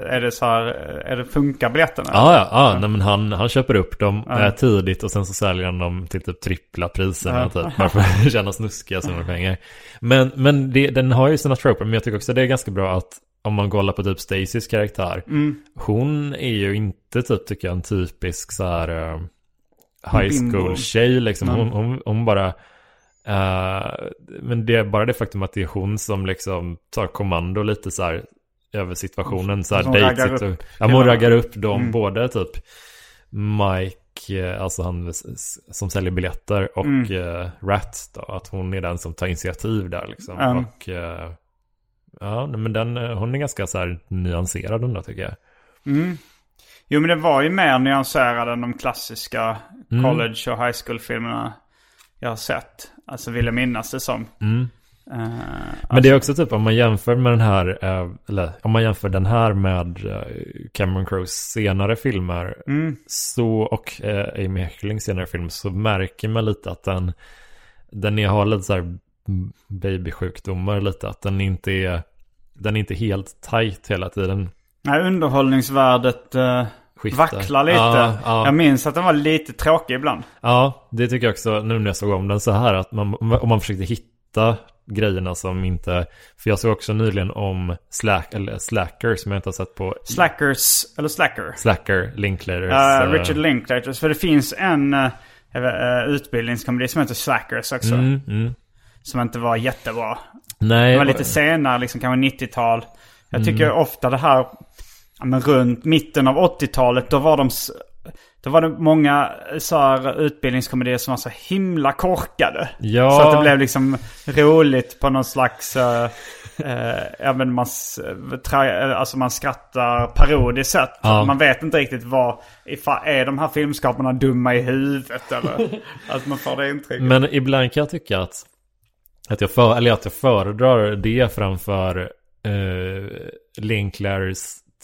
är det så här, är det funkar biljetterna? Ja, ja, ja. Nej, men han, han köper upp dem eh, tidigt och sen så säljer han dem till typ trippla priserna typ. Bara för att tjäna snuskiga summor pengar. Men, men det, den har ju sina troper, men jag tycker också det är ganska bra att om man kollar på typ Stacys karaktär. Hon är ju inte typ, tycker jag, en typisk så här eh, high Bimbo. school tjej liksom. Hon, hon, hon bara... eh, men det är bara det faktum att det är hon som liksom tar kommando lite så här över situationen. Så här Som raggar och, upp ja, hon raggar upp dem, både typ Mike, eh, alltså han som säljer biljetter och eh, Rat då, att hon är den som tar initiativ där liksom. Mm. Och eh, ja, men den, hon är ganska så här nyanserad ändå tycker jag. Jo men det var ju mer nyanserad än de klassiska Mm. college och high school-filmerna jag har sett. Alltså vill jag minnas det som. Mm. Eh, Men det är också typ om man jämför med den här, eh, eller om man jämför den här med eh, Cameron Crowes senare filmer så, och Amy Hecklings senare film så märker man lite att den, den är, har lite så här mm, babysjukdomar lite, att den inte är, den är inte helt tight hela tiden. Nej, underhållningsvärdet Skiftar. vacklar lite. Ja, ja. Jag minns att den var lite tråkig ibland. Ja, det tycker jag också nu när jag såg om den så här att man, om man försökte hitta grejerna som inte, för jag såg också nyligen om Slack, eller Slacker som jag inte har sett på Slackers, eller Slacker. Slacker, Linklaters. Uh, eh, Richard Linklaters. För det finns en uh, utbildningskomedi som heter Slackers också. Mm, mm. Som inte var jättebra. Nej, Det var lite senare, liksom kanske 90-tal. Jag tycker Mm. ofta det här, men runt mitten av 80-talet, då var de... Då var det många så här utbildningskomedier som var så himla korkade. Ja. Så att det blev liksom roligt på någon slags... Uh, uh, ja men man, tra, alltså man skrattar parodiskt sätt. Ja. Man vet inte riktigt vad... Ifall, är de här filmskaparna dumma i huvudet eller? att man får det intrycket. Men ibland kan jag tycka att, att, jag, för, eller att jag föredrar det framför uh, Linklaters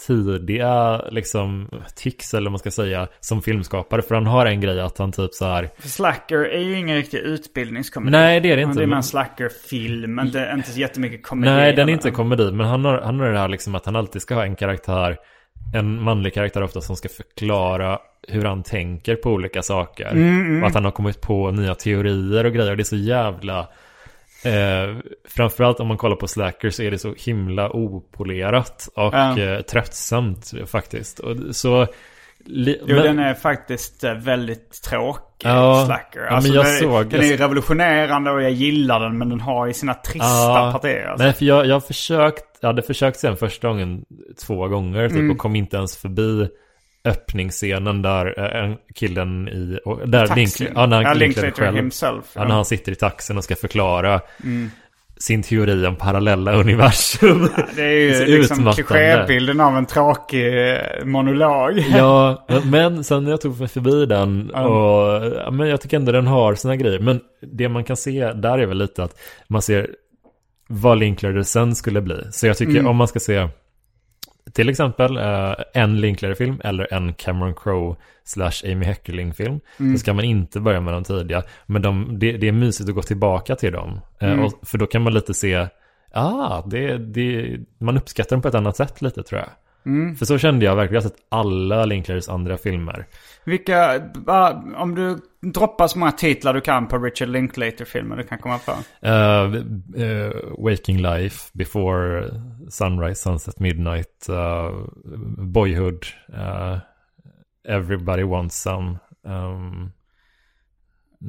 tidiga liksom tics eller vad man ska säga som filmskapare. För han har en grej att han typ så här Slacker är ju ingen riktig utbildningskomedi. Nej, det är det inte, Det är men- en Slacker-film, inte, inte så jättemycket komedi. Nej, den är inte komedi, men han har, han har det här liksom att han alltid ska ha en karaktär, en manlig karaktär ofta som ska förklara hur han tänker på olika saker. Mm, Och att han har kommit på nya teorier och grejer. Och det är så jävla... Eh, framförallt om man kollar på Slacker så är det så himla opolerat och Ja. eh, tröttsamt faktiskt. Och så... Li, Jo, men- den är faktiskt eh, väldigt tråkig, Ja. Slacker. Ja, men Alltså, jag den, såg- den är ju revolutionerande och jag gillar den, men den har ju sina trista partier. Alltså. Nej, för jag, jag, försökt, jag hade försökt se den första gången två gånger typ, Mm. och kom inte ens förbi öppningsscenen där eh, en killen i... Där. Link, ja, när Ja, Linklater själv, himself, Ja, ja. när han sitter i taxin och ska förklara sin teori om parallella universum. Det är ju Så liksom utmattande. klichébilden av en tråkig eh, monolog. Ja, men sen när jag tog mig förbi den och ja, men jag tycker ändå den har sina grejer. Men det man kan se där är väl lite att man ser vad Linklater sen skulle bli. Så jag tycker Mm. om man ska se till exempel eh, en Linklater-film eller en Cameron Crowe slash Amy Heckerling-film. Så ska man inte börja med de tidiga. Men de, det, det är mysigt att gå tillbaka till dem. Eh, och, för då kan man lite se, ah, det, det, man uppskattar dem på ett annat sätt lite tror jag. För så kände jag verkligen. Jag har sett alla Linklaters andra filmer. Vilka, om du droppar så många titlar du kan på Richard Linklater-filmer du kan komma på. Eh, eh, Waking Life, Before Sunrise, Sunset Midnight, eh, Boyhood, Everybody Wants Some. Um,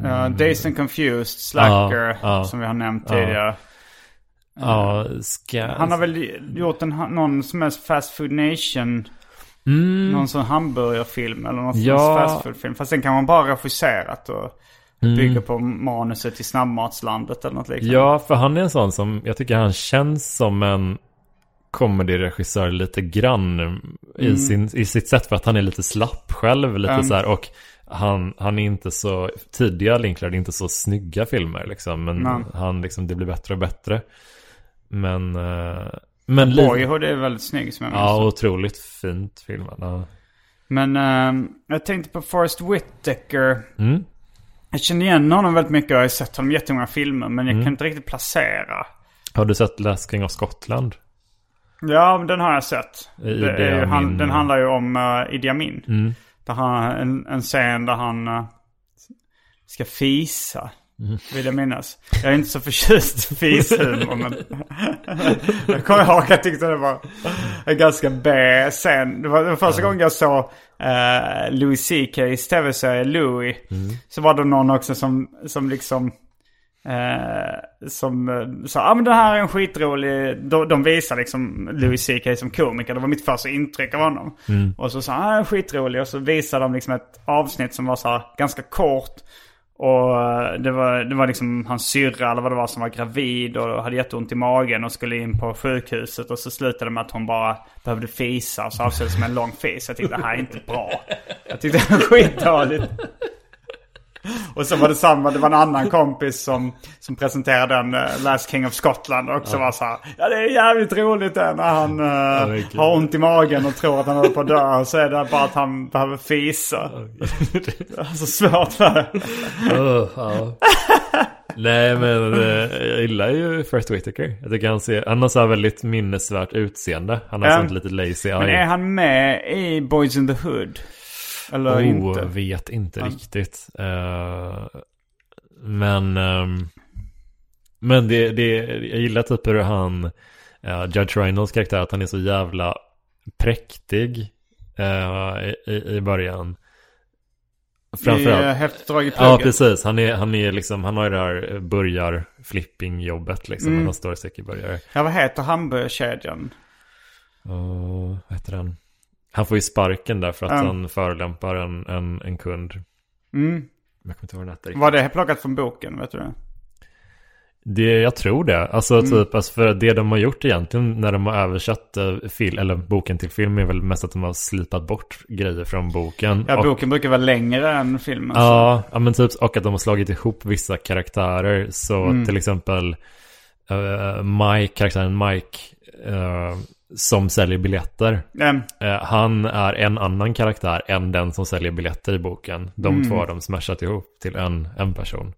Uh, Dazed and Confused, Slacker, som vi har nämnt tidigare. Ja, ska... Han har väl gjort en, någon som är Fast Food Nation. Någon sån hamburgerfilm eller någon Mm. Ja. fast food-film. Fast den kan man bara regisserat och Mm. bygger på manuset till Snabbmatslandet eller något liknande. Ja, för han är en sån som, jag tycker han känns som en comedy-regissör lite grann i, sin, i sitt sätt för att han är lite slapp själv, lite så här, och han, han är inte så, tidiga Linklar är inte så snygga filmer liksom, men Nej. han liksom, det blir bättre och bättre. Men, eh, men Boyhood är väldigt snygg som jag minns. Ja, otroligt fint filmad. Ja. Men ehm, jag tänkte på Forrest Whitaker. Mm. Jag känner igen honom väldigt mycket och jag har sett honom i jättemånga filmer. Men Mm. jag kan inte riktigt placera. Har du sett Last King of Scotland? Ja, den har jag sett. I Det är ju, han, den handlar ju om uh, Idi Amin. Mm. Där han en, en scen där han eh, ska fisa. Mm. Vill jag minnas. Jag är inte så förtjust i fishumor men... jag kommer ihåg att jag tyckte det var en ganska. Det var, det var första gången jag såg uh, Louis CK's tv-serie Louis. Mm. Så var det någon också som, som liksom... Eh, som eh, sa, ja ah, men den här är en skitrolig, de, de visar liksom Louis CK som komiker. Det var mitt första intryck av honom. Och så sa han, ah, den skitrolig. Och så visade de liksom ett avsnitt som var så här ganska kort. Och eh, det var, det var liksom hans syrra eller vad det var som var gravid och hade jätteont i magen och skulle in på sjukhuset. Och så slutade det med att hon bara behövde fisa. Och så avslutades med en lång fis. Jag tyckte det här är inte bra. Jag tyckte det var skitdåligt. Och så var det samma, det var en annan kompis som, som presenterade den uh, Last King of Scotland och också var så här. Ja det är jävligt roligt det när han uh, kul. har ont i magen och tror att han håller på att dö. Så är det bara att han behöver fisa. Det är så svårt för det. Oh, ja. Nej men eh, jag gillar ju First Whitaker. Jag tycker han ser, han har så här väldigt minnesvärt utseende. Han har Ja. sånt lite lazy Men är eye. han med i Boys in the Hood? Eller Oh, inte? vet inte riktigt. Eh, men ehm, men det, det, jag gillar typ hur han, uh, Judge Reynolds karaktär, att han är så jävla präktig eh, i, i- i början. I uh, Framförallt. Häftigt drag i Ja, plugget. precis. Han, är, han, är liksom, han har ju det här börjar flipping-jobbet liksom. Mm. Han står säkert börjar. Ja, vad heter hamburgerkedjan? Uh, vad heter han? Han får ju sparken där för att Mm. han förolämpar en, en, en kund. Mm. Jag kommer inte ihåg vad den. Var det plockat från boken? Vet du det? Det, jag tror det. Alltså typ, alltså för det de har gjort egentligen när de har översatt eh, fil, eller boken till film är väl mest att de har slipat bort grejer från boken. Ja, och, boken brukar vara längre än filmen. Ja, ja, men typ, och att de har slagit ihop vissa karaktärer. Så till exempel uh, Mike, karaktären Mike, eh, som säljer biljetter. Eh, han är en annan karaktär än den som säljer biljetter i boken. De två har de smashat ihop till en, en person.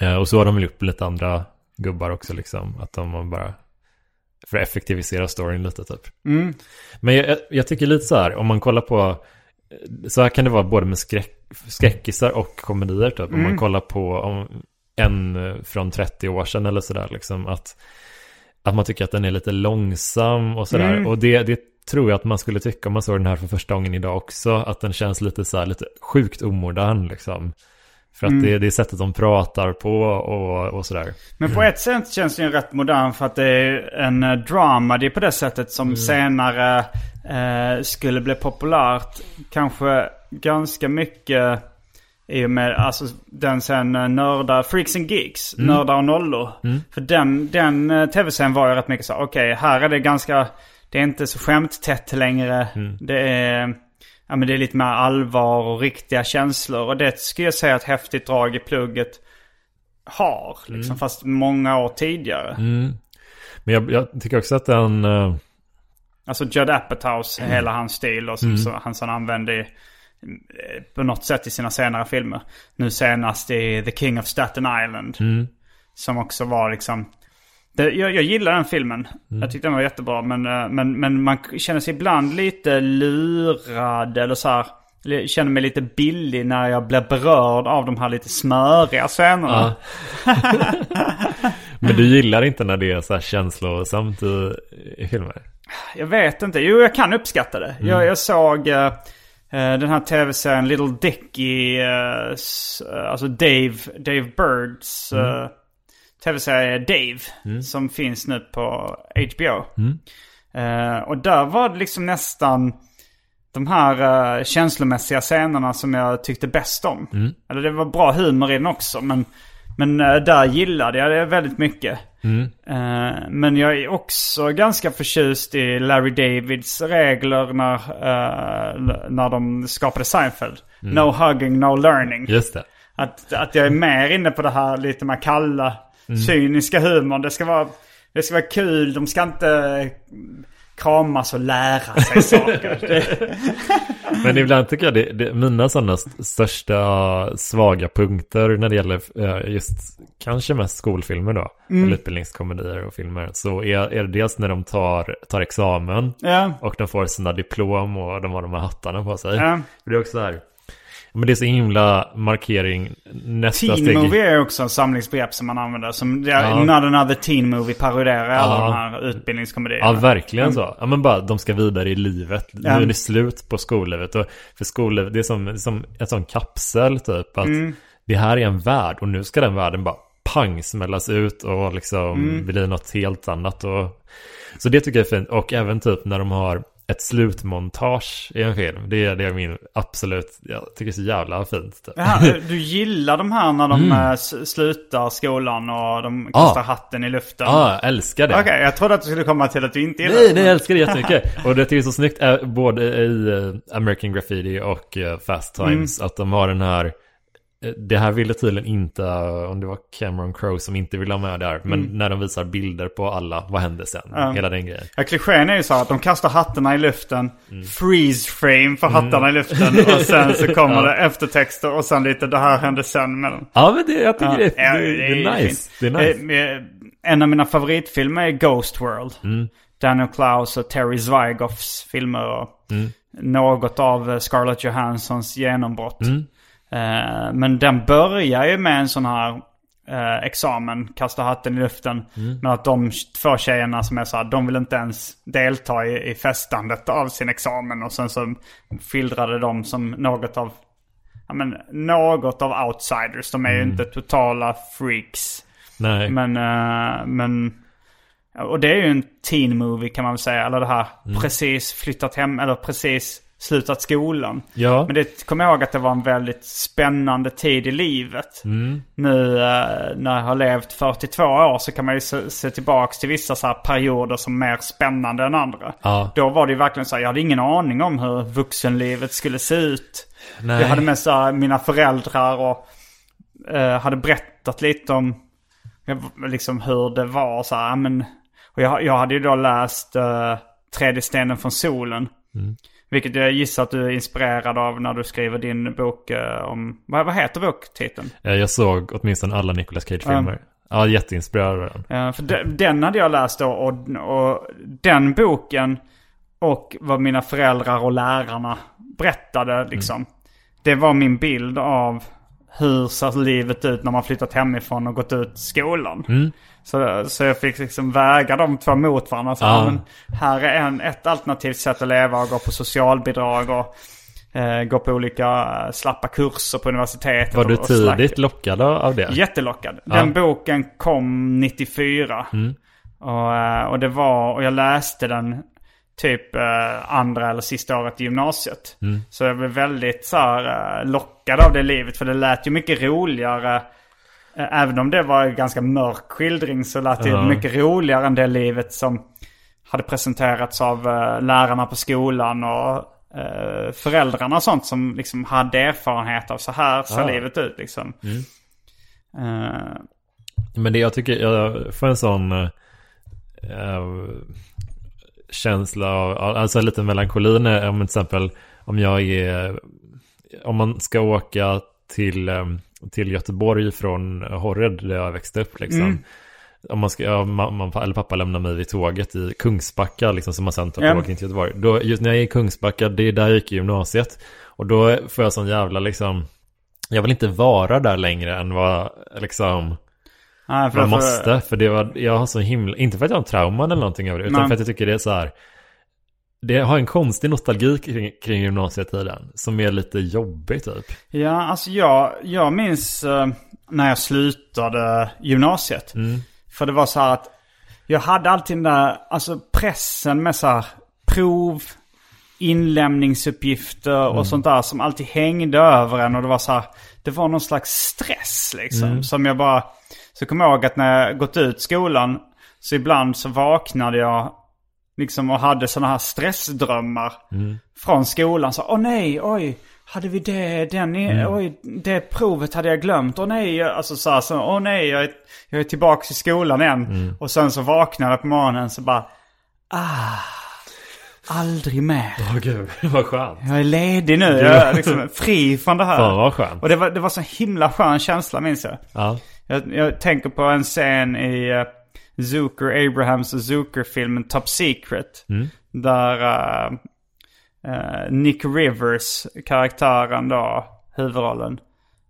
Eh, och så har de väl gjort lite andra gubbar också liksom. Att de bara... För att effektivisera storyn lite typ. mm. Men jag, jag, tycker lite så här, om man kollar på... Så här kan det vara både med skräck, skräckisar och komedier typ. Om man kollar på om, en eh, från 30 år sedan eller sådär liksom. Att, att man tycker att den är lite långsam och sådär. Och det, det tror jag att man skulle tycka om man såg den här för första gången idag också. Att den känns lite så här, lite sjukt omodern liksom. För att det, det är sättet de pratar på och, och sådär. Men på ett sätt känns den ju rätt modern för att det är en eh, drama. Det är på det sättet som senare eh, skulle bli populärt. Kanske ganska mycket i och med alltså, den sen eh, nördar, Freaks and Geeks, Nördar och nollor. För den, den eh, tv-serien var ju rätt mycket så, okej här är det ganska, det är inte så skämttätt längre. Det är... Ja men det är lite mer allvar och riktiga känslor. Och det skulle jag säga att häftigt drag i plugget har. Liksom, Fast många år tidigare. Men jag, jag tycker också att den... eh, Alltså Judd Apatows, hela hans stil och som så, han som använde i, på något sätt i sina senare filmer. Nu senast i The King of Staten Island. Som också var liksom... Det, jag, jag gillar den filmen. Jag tyckte den var jättebra. Men, eh, men, men man känner sig ibland lite lurad eller så här. Känner mig lite billig när jag blir berörd av de här lite smöriga scenerna. Men du gillar inte när det är så här känslosamt i, i filmer? Jag vet inte. Jo, jag kan uppskatta det. Jag, jag såg eh, eh, den här tv-serien Little Dicky. eh, eh, alltså Dave, Dave Birds eh, tv-serie Dave. Som finns nu på HBO. Eh, och där var det liksom nästan de här eh, känslomässiga scenerna som jag tyckte bäst om. Eller det var bra humor i den också. Men, men eh, där gillade jag det väldigt mycket. Eh, men jag är också ganska förtjust i Larry Davids regler när, eh, när de skapade Seinfeld. No hugging, no learning. Just det. Att, att jag är mer inne på det här lite mer kalla, cyniska humorn. Det ska, vara, det ska vara kul, de ska inte kramas och lära sig saker. Men ibland tycker jag det, det mina sådana st- största svaga punkter när det gäller eh, just kanske mest skolfilmer då, eller utbildningskomedier och filmer, så är, är det dels när de tar, tar examen ja, och de får sina diplom och de har de här hattarna på sig. ja. Det är också så här, men det är så himla markering nästa Teen steg. movie är också en samlingsbegrepp som man använder. Som Ja. Not another teen movie parodierar alla Ja. de här utbildningskomedierna. Ja, verkligen så. Ja, men bara de ska vidare i livet. Nu Ja. är det slut på skollivet. Och för skollivet, det är som, det är som en sån kapsel typ. Att Mm. det här är en värld och nu ska den världen bara pang smällas ut och liksom Mm. bli något helt annat. Och, så det tycker jag är fint. Och även typ när de har ett slutmontage i en film. Det är, det är min absolut, jag tycker det är så jävla fint. Typ. Jaha, du gillar de här när de eh, s- slutar skolan och de Mm. Ja. kastar hatten i luften? Ja, jag älskar det. Okej, jag trodde att du skulle komma till att du inte gillar Nej, det. nej, jag älskar det jättemycket. Och det tycker jag är så snyggt, eh, både i eh, American Graffiti och eh, Fast Mm. Times, att de har den här eh, det här ville tydligen inte, eh, om det var Cameron Crowe som inte ville ha med där, men Mm. när de visar bilder på alla, vad hände sen? Hela den grejen. Ja, klichén är ju så att de kastar hattarna i luften, Mm. freeze frame för hattarna i luften och sen så kommer det eftertexter och sen lite det här hände sen med dem. Ja, men det, jag tycker det, Ja, det, det, är nice. Det är nice. Eh, eh, En av mina favoritfilmer är Ghost World. Mm. Daniel Klaus och Terry Zweigoffs filmer. Och Mm. Något av eh, Scarlett Johanssons genombrott. Mm. Eh, Men den börjar ju med en sån här eh, examen, kasta hatten i luften. Mm. Men att de två tjejerna som är så här, de vill inte ens delta i, i festandet av sin examen. Och sen så skildrade de som något av, ja men något av outsiders. De är ju inte totala freaks. Nej. Men, eh, men... Och det är ju en teen movie kan man väl säga. Eller det här precis flyttat hem, eller precis slutat skolan. Ja. Men det kommer jag ihåg att det var en väldigt spännande tid i livet. Nu eh, när jag har levt 42 år så kan man ju se, se tillbaka till vissa så perioder som mer spännande än andra. Ja. Då var det ju verkligen så här, jag hade ingen aning om hur vuxenlivet skulle se ut. Nej. Jag hade med så här, mina föräldrar och eh, hade berättat lite om eh, liksom hur det var. Så här, men, och jag, jag hade ju då läst uh, Tredje stenen från solen. Vilket jag gissar att du är inspirerad av när du skriver din bok eh, om... Vad, vad heter boktiteln? Eh, Jag såg åtminstone alla Nicolas Cage-filmer. Ja, jätteinspirerad av den. Ja, för de, den hade jag läst då och, och den boken och vad mina föräldrar och lärarna berättade liksom. Det var min bild av hur ser livet ut när man flyttat hemifrån och gått ut skolan. Så, så jag fick liksom väga de två mot varandra. Så, Ja. ja. men här är en, ett alternativt sätt att leva och gå på socialbidrag och eh, gå på olika eh, slappa kurser på universitetet. Var du och, och tidigt lockad av det? Jättelockad. Den boken kom 94. Och, eh, och det var, och jag läste den typ eh, andra eller sista året i gymnasiet. Så jag blev väldigt så här, eh, lockad av det livet. För det lät ju mycket roligare. Eh, Även om det var en ganska mörk skildring så lät det Ja. mycket roligare än det livet som hade presenterats av eh, lärarna på skolan och eh, föräldrarna och sånt som liksom hade erfarenhet av så här ser Ja. livet ut liksom. Eh, Men det jag tycker, jag får en sån... eh, känsla av, alltså lite melankolin är om till exempel om jag är, om man ska åka till, eh, till Göteborg från Horred där jag växte upp liksom. Mm. Om man ska, ja, mamma eller pappa lämnar mig vid tåget i Kungsbacka liksom som man sen tar tåget in till Göteborg. Då, just när jag är i Kungsbacka, det är där jag gick i gymnasiet. Och då får jag sån jävla liksom, jag vill inte vara där längre än vad liksom Nej, för- man för- måste. För det var, jag har så himla, inte för att jag har en trauma eller någonting över det, utan Nej. för att jag tycker det är så här. Det har en konstig nostalgi kring, kring gymnasietiden som är lite jobbig typ. Ja, alltså jag, jag minns eh, när jag slutade gymnasiet. För det var så här att jag hade alltid den där, alltså pressen med så här prov, inlämningsuppgifter och sånt där som alltid hängde över en. Och det var så här, det var någon slags stress liksom. Som jag bara, så kommer jag ihåg att när jag gått ut skolan så ibland så vaknade jag liksom och hade sådana här stressdrömmar från skolan. Så, åh nej, oj, hade vi det, den, i, oj, det provet hade jag glömt. Åh nej, alltså så här, så, åh nej, jag är, jag är tillbaka i skolan igen. Och sen så vaknade jag på morgonen så bara, ah, aldrig mer. Åh gud, vad skönt. Jag är ledig nu, jag är liksom fri från det här. Fan vad skönt. Och det var, det var så himla skön känsla minns jag. Ja. Jag, jag tänker på en scen i uh, Zucker, Abrahams och Zucker-filmen Top Secret. Där uh, uh, Nick Rivers, karaktären då, huvudrollen,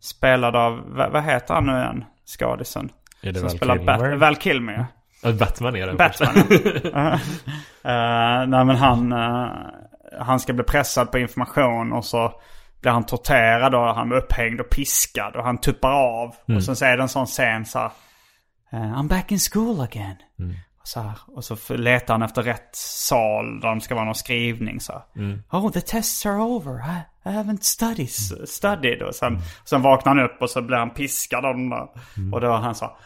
spelad av, vad, vad heter han nu igen, skådisen? Som Val spelar Kilmer? Val Kilmer. Batman är det. Batman. uh, nej men han, eh, han ska bli pressad på information och så blir han torterad och han blir upphängd och piskad och han tuppar av. Och sen så är det en sån scen så här, eh, I'm back in school again. Och, så här, och så letar han efter rätt sal där det ska vara någon skrivning så här. Oh the tests are over, I, I haven't studied. studied. Och sen, sen vaknar han upp och så blir han piskad av den där. Och då har han så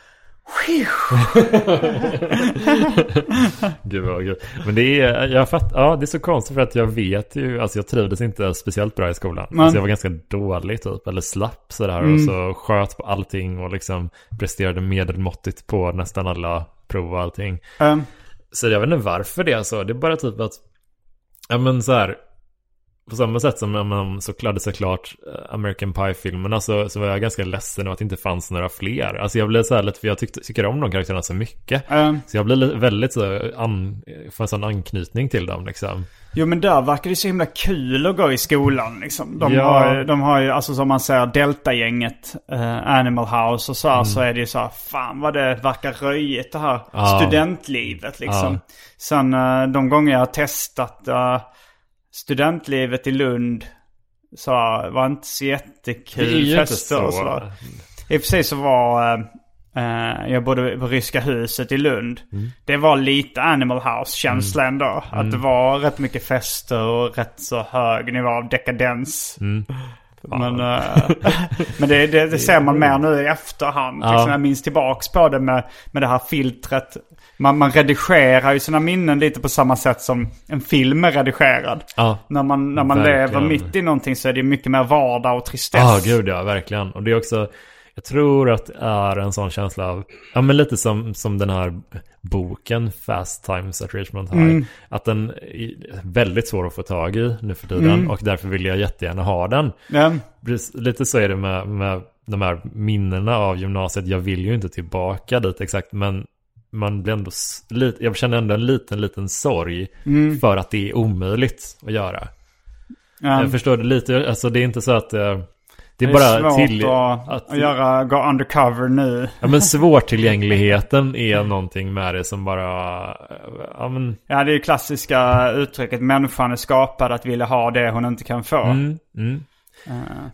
Gud vad gud. Men det är, jag fatt, ja det är så konstigt för att jag vet ju, alltså jag trivdes inte speciellt bra i skolan. Men- Alltså jag var ganska dålig typ, eller slapp sådär Mm. och så sköt på allting och liksom presterade medelmåttigt på nästan alla prov och allting. um, Så jag vet inte varför det är så, det är bara typ att, ja men så här, på samma sätt som när man såklart, såklart eh, American Pie-filmerna så, så var jag ganska ledsen av att det inte fanns några fler. Alltså jag blev så här lite, för jag tyckte, tycker om de karaktärerna så mycket. um, Så jag blev väldigt så, an, får en sån anknytning till dem liksom. Jo men där verkar det så himla kul att gå i skolan liksom. De, Ja. har, de har ju, alltså som man säger, Delta-gänget, eh, Animal House och så här, så är det ju så här, fan vad det verkar röjigt det här Ja. studentlivet liksom. Ja. Sen eh, de gånger jag har testat eh, studentlivet i Lund så var inte så Det är jättekul ju inte fester och så. I och för sig så var, eh, jag bodde på Ryska huset i Lund. Mm. Det var lite Animal House-känsla ändå. Att det var rätt mycket fester och rätt så hög nivå av dekadens. Mm. Men, eh, men det, det, det ser man mer nu i efterhand. Ja. Liksom jag minns tillbaks på det med, med det här filtret. Man, man redigerar ju sina minnen lite på samma sätt som en film är redigerad. Ja. När man, när man Verkligen. lever mitt i någonting så är det mycket mer vardag och tristess. Ja, gud ja, verkligen. Och det är också, jag tror att det är en sån känsla av, ja men lite som, som den här boken Fast Times at Richmond High. Mm. Att den är väldigt svår att få tag i nu för tiden Mm. och därför vill jag jättegärna ha den. Precis, Lite så är det med, med de här minnena av gymnasiet. Jag vill ju inte tillbaka dit exakt, men man blir ändå, jag känner ändå en liten, liten sorg Mm. för att det är omöjligt att göra. Ja. Jag förstår det lite, alltså det är inte så att eh, det är Det bara svårt till... att, att- att göra, gå undercover nu. Ja men svårtillgängligheten är någonting med det som bara, ja men, Ja, det är ju klassiska uttrycket människan är skapad att vilja ha det hon inte kan få. mm, mm.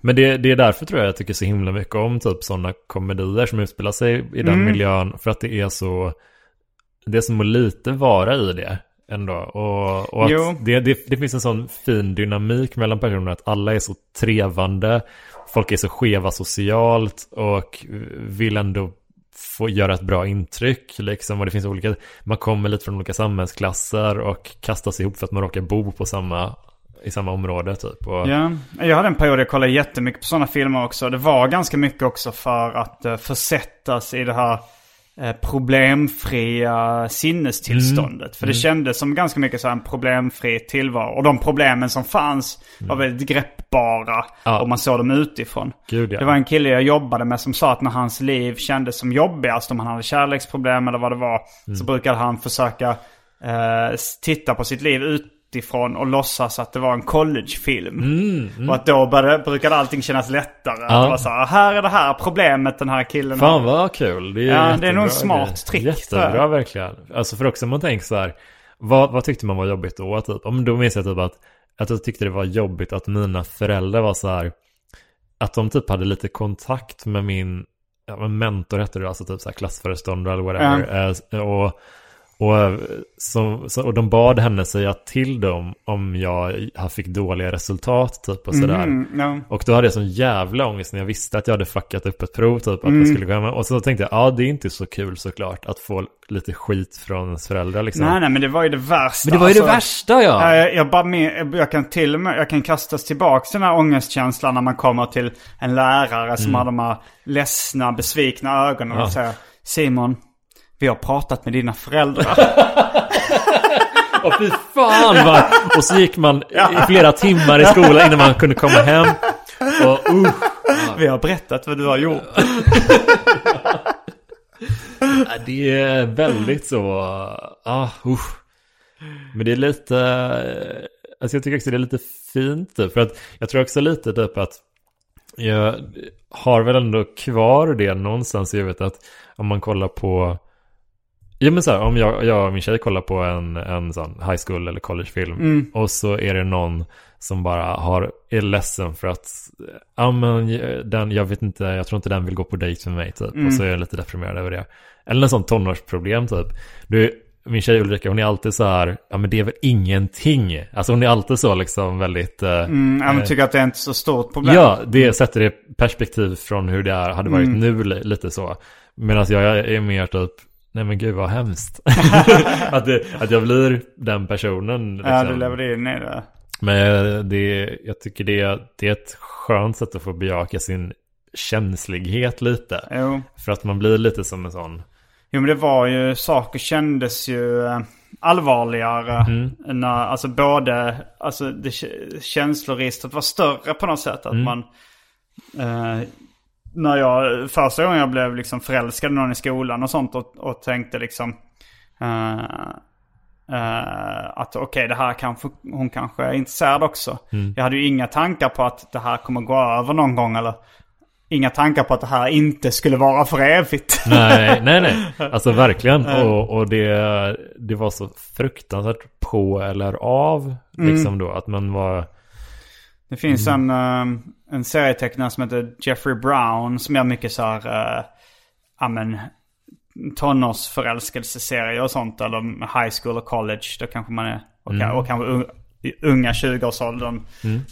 Men det, det är därför tror jag jag tycker så himla mycket om typ sådana komedier som utspelar sig i den miljön. För att det är så, det är som att lite vara i det ändå. Och, och att det, det, det finns en sån fin dynamik mellan personer att alla är så trevande. Folk är så skeva socialt och vill ändå få göra ett bra intryck liksom. Och det finns olika, man kommer lite från olika samhällsklasser och kastas ihop för att man råkar bo på samma, i samma område typ. Och, Ja, jag hade en period där jag kollade jättemycket på sådana filmer också. Det var ganska mycket också för att eh, försättas i det här problemfria sinnestillståndet. För det kändes som ganska mycket så en problemfri tillvaro. Och de problemen som fanns var väldigt greppbara. Ja. Och man såg dem utifrån. Gud, ja. Det var en kille jag jobbade med som sa att när hans liv kändes som jobbigast, om han hade kärleksproblem eller vad det var, så brukade han försöka eh, titta på sitt liv utifrån och låtsas att det var en collegefilm. Och att då började, brukade allting kännas lättare. Att det var så här, här är det här problemet den här killen Fan vad kul. Det är, Ja, det är nog en smart trick, Jättebra verkligen. Alltså för också om man tänker så här. Vad, vad tyckte man var jobbigt då? Typ? Om då minns jag typ att, att jag tyckte det var jobbigt att mina föräldrar var så här. Att de typ hade lite kontakt med min ja, men mentor hette det, alltså typ så här klassföreståndare eller whatever. Eh, och, och, eh, så, så, och de bad henne säga till dem om jag fick dåliga resultat typ och sådär. Mm, ja. Och då hade jag sån jävla ångest när jag visste att jag hade fuckat upp ett prov typ. Att jag skulle gå hem. Och så tänkte jag, ja det är inte så kul såklart att få lite skit från ens föräldrar liksom. Nej, nej, men det var ju det värsta. Men det var ju det Alltså, värsta ja! Ja, Jag, jag, bara med, jag kan till och med jag kan kastas tillbaka till den här ångestkänslan när man kommer till en lärare som har de här ledsna, besvikna ögonen Mm. Ja. och säger Simon, vi har pratat med dina föräldrar. Och fy fan vad... Och så gick man i flera timmar i skolan innan man kunde komma hem. Och uh, vi har berättat vad du har gjort. det är väldigt så... Ah, uh. Men det är lite... Alltså jag tycker också det är lite fint typ. För att jag tror också lite typ att jag har väl ändå kvar det någonstans. Jag vet att om man kollar på... Ja men så här, om jag, jag och min tjej kollar på en, en sån high school eller collegefilm. Och så är det någon som bara har, är ledsen för att, ja men den, jag vet inte, jag tror inte den vill gå på dejt med mig typ. Och så är jag lite deprimerad över det. Eller en sån tonårsproblem typ. Du, min tjej Ulrika, hon är alltid så här, ja men det är väl ingenting. Alltså hon är alltid så liksom väldigt... eh, Mm, jag tycker att det är inte så stort problem. Ja, det sätter det perspektiv från hur det är, hade varit nu li- lite så. Medan jag är mer typ, nej men gud vad hemskt. att, det, att jag blir den personen. Liksom. Ja, du lever in i det. Men det, jag tycker det, det är ett skönt sätt att få bejaka sin känslighet lite. Jo. För att man blir lite som en sån, Jo men det var ju, saker kändes ju eh, allvarligare. Mm. När, alltså både, alltså det, känsloregistret var större på något sätt. Att Mm. man, eh, när jag, första gången jag blev liksom förälskad i någon i skolan och sånt och, och tänkte liksom eh, eh, att okej det här kanske, hon kanske är intresserad också. Mm. Jag hade ju inga tankar på att det här kommer gå över någon gång eller Inga tankar på att det här inte skulle vara för evigt. nej, nej, nej. Alltså verkligen. Och, och det, det var så fruktansvärt på eller av. Liksom då, att man var... Det finns en, eh, en serietecknare som heter Jeffrey Brown som gör mycket så här, uh, ja men, tonårsförälskelseserier och sånt. Eller high school och college. Då kanske man är, och, och kanske un, unga 20-årsåldern.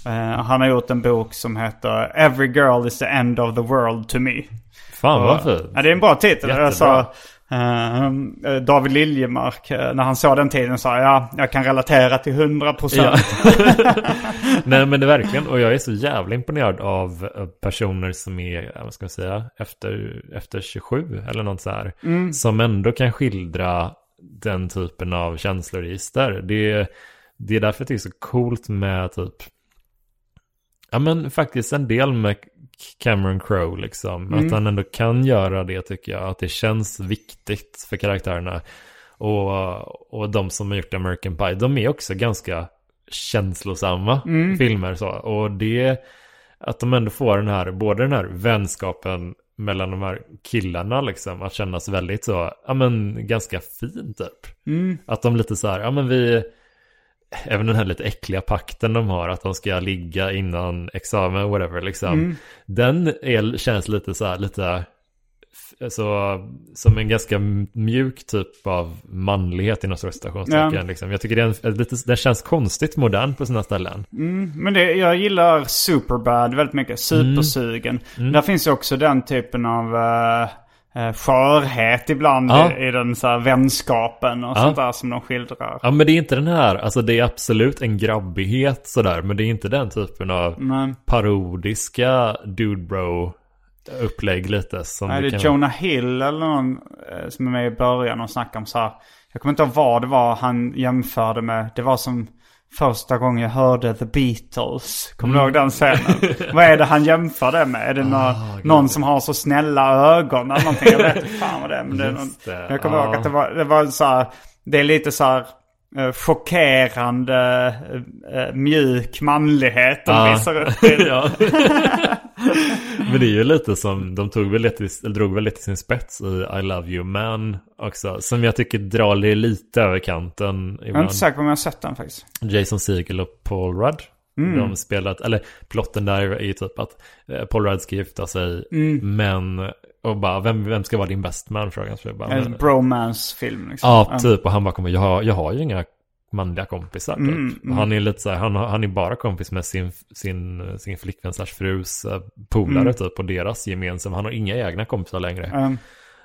Eh, han har gjort en bok som heter Every girl is the end of the world to me. Fan vad fint. Ja, det är en bra titel. Jättebra. Jag sa, eh, David Liljemark, eh, när han såg den tiden sa ja, jag kan relatera till 100 procent. Nej men det är verkligen, och jag är så jävla imponerad av eh, personer som är, ja, vad ska man säga, efter, efter 27 eller något så här. Som ändå kan skildra den typen av känsloregister. Det, det är därför det är så coolt med typ, ja men faktiskt en del med Cameron Crowe liksom. Att han ändå kan göra det tycker jag. Att det känns viktigt för karaktärerna. Och, och de som har gjort American Pie, de är också ganska känslosamma filmer så. Och det, att de ändå får den här, både den här vänskapen mellan de här killarna liksom, att kännas väldigt så, ja men ganska fint typ. Att de lite så här, ja men vi, även den här lite äckliga pakten de har, att de ska ligga innan examen, whatever liksom. Den är, känns lite så här, lite så, som en ganska mjuk typ av manlighet inom citationstecken. Ja. Liksom. Jag tycker det, är en, lite, det känns konstigt modern på sina ställen. Men det, jag gillar Superbad väldigt mycket. Supersugen. Mm. Där finns ju också den typen av uh, skörhet ibland Ja. i, i den så här vänskapen och Ja. sånt där som de skildrar. Ja men det är inte den här, alltså det är absolut en grabbighet sådär, men det är inte den typen av Men, parodiska dude bro upplägg lite. Som Nej, det det är kan... Jonah Hill eller någon eh, som är med i början och snackar om så här. Jag kommer inte ihåg vad det var han jämförde med. Det var som första gången jag hörde The Beatles. Kommer du ihåg den scenen? vad är det han jämför det med? Är det nå- någon som har så snälla ögon eller någonting? Jag vet inte fan vad det är. Men det är någon, det, jag kommer ja. ihåg att det var, det var så här. Det är lite så här chockerande eh, eh, mjuk manlighet de Ja. visar upp. Men det är ju lite som, de tog väl lite, eller drog väl lite sin spets i I Love You Man också. Som jag tycker drar det lite över kanten Jag är ibland. inte säker på om jag har sett den faktiskt. Jason Segel och Paul Rudd. Mm. De spelat, eller plotten där är ju typ att eh, Paul Rudd ska gifta sig. Mm. Men, och bara, vem, vem ska vara din best man? Så jag bara, En bromance-film liksom. Ja, typ. Och han bara kommer, jag har, jag har ju inga manliga kompisar. Typ. Mm, mm. Han är lite så här, han, han är bara kompis med sin, sin, sin flickvän slash frus eh, polare Mm. typ. Och deras gemensamma, han har inga egna kompisar längre.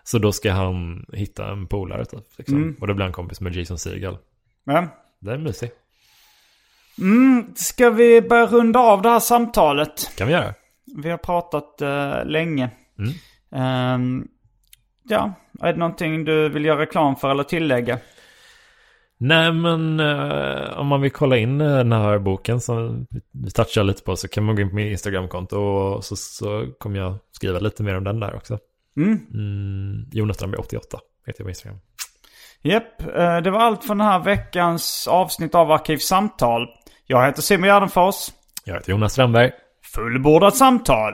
Så då ska han hitta en polare typ. Liksom. Mm. Och då blir han kompis med Jason Segel. ja. Det är mysigt. mm, ska vi börja runda av det här samtalet? Kan vi göra. Vi har pratat eh, länge. Mm. Ehm, ja, är det någonting du vill göra reklam för eller tillägga? Nej men eh, om man vill kolla in eh, den här boken som vi touchar lite på så kan man gå in på min Instagramkonto och så, så kommer jag skriva lite mer om den där också. Mm. Mm, Jonas Strandberg 88 heter jag på Instagram. Japp, eh, det var allt för den här veckans avsnitt av Arkivsamtal. Jag heter Simon Gärdenfors. Jag heter Jonas Strandberg. Fullbordat samtal!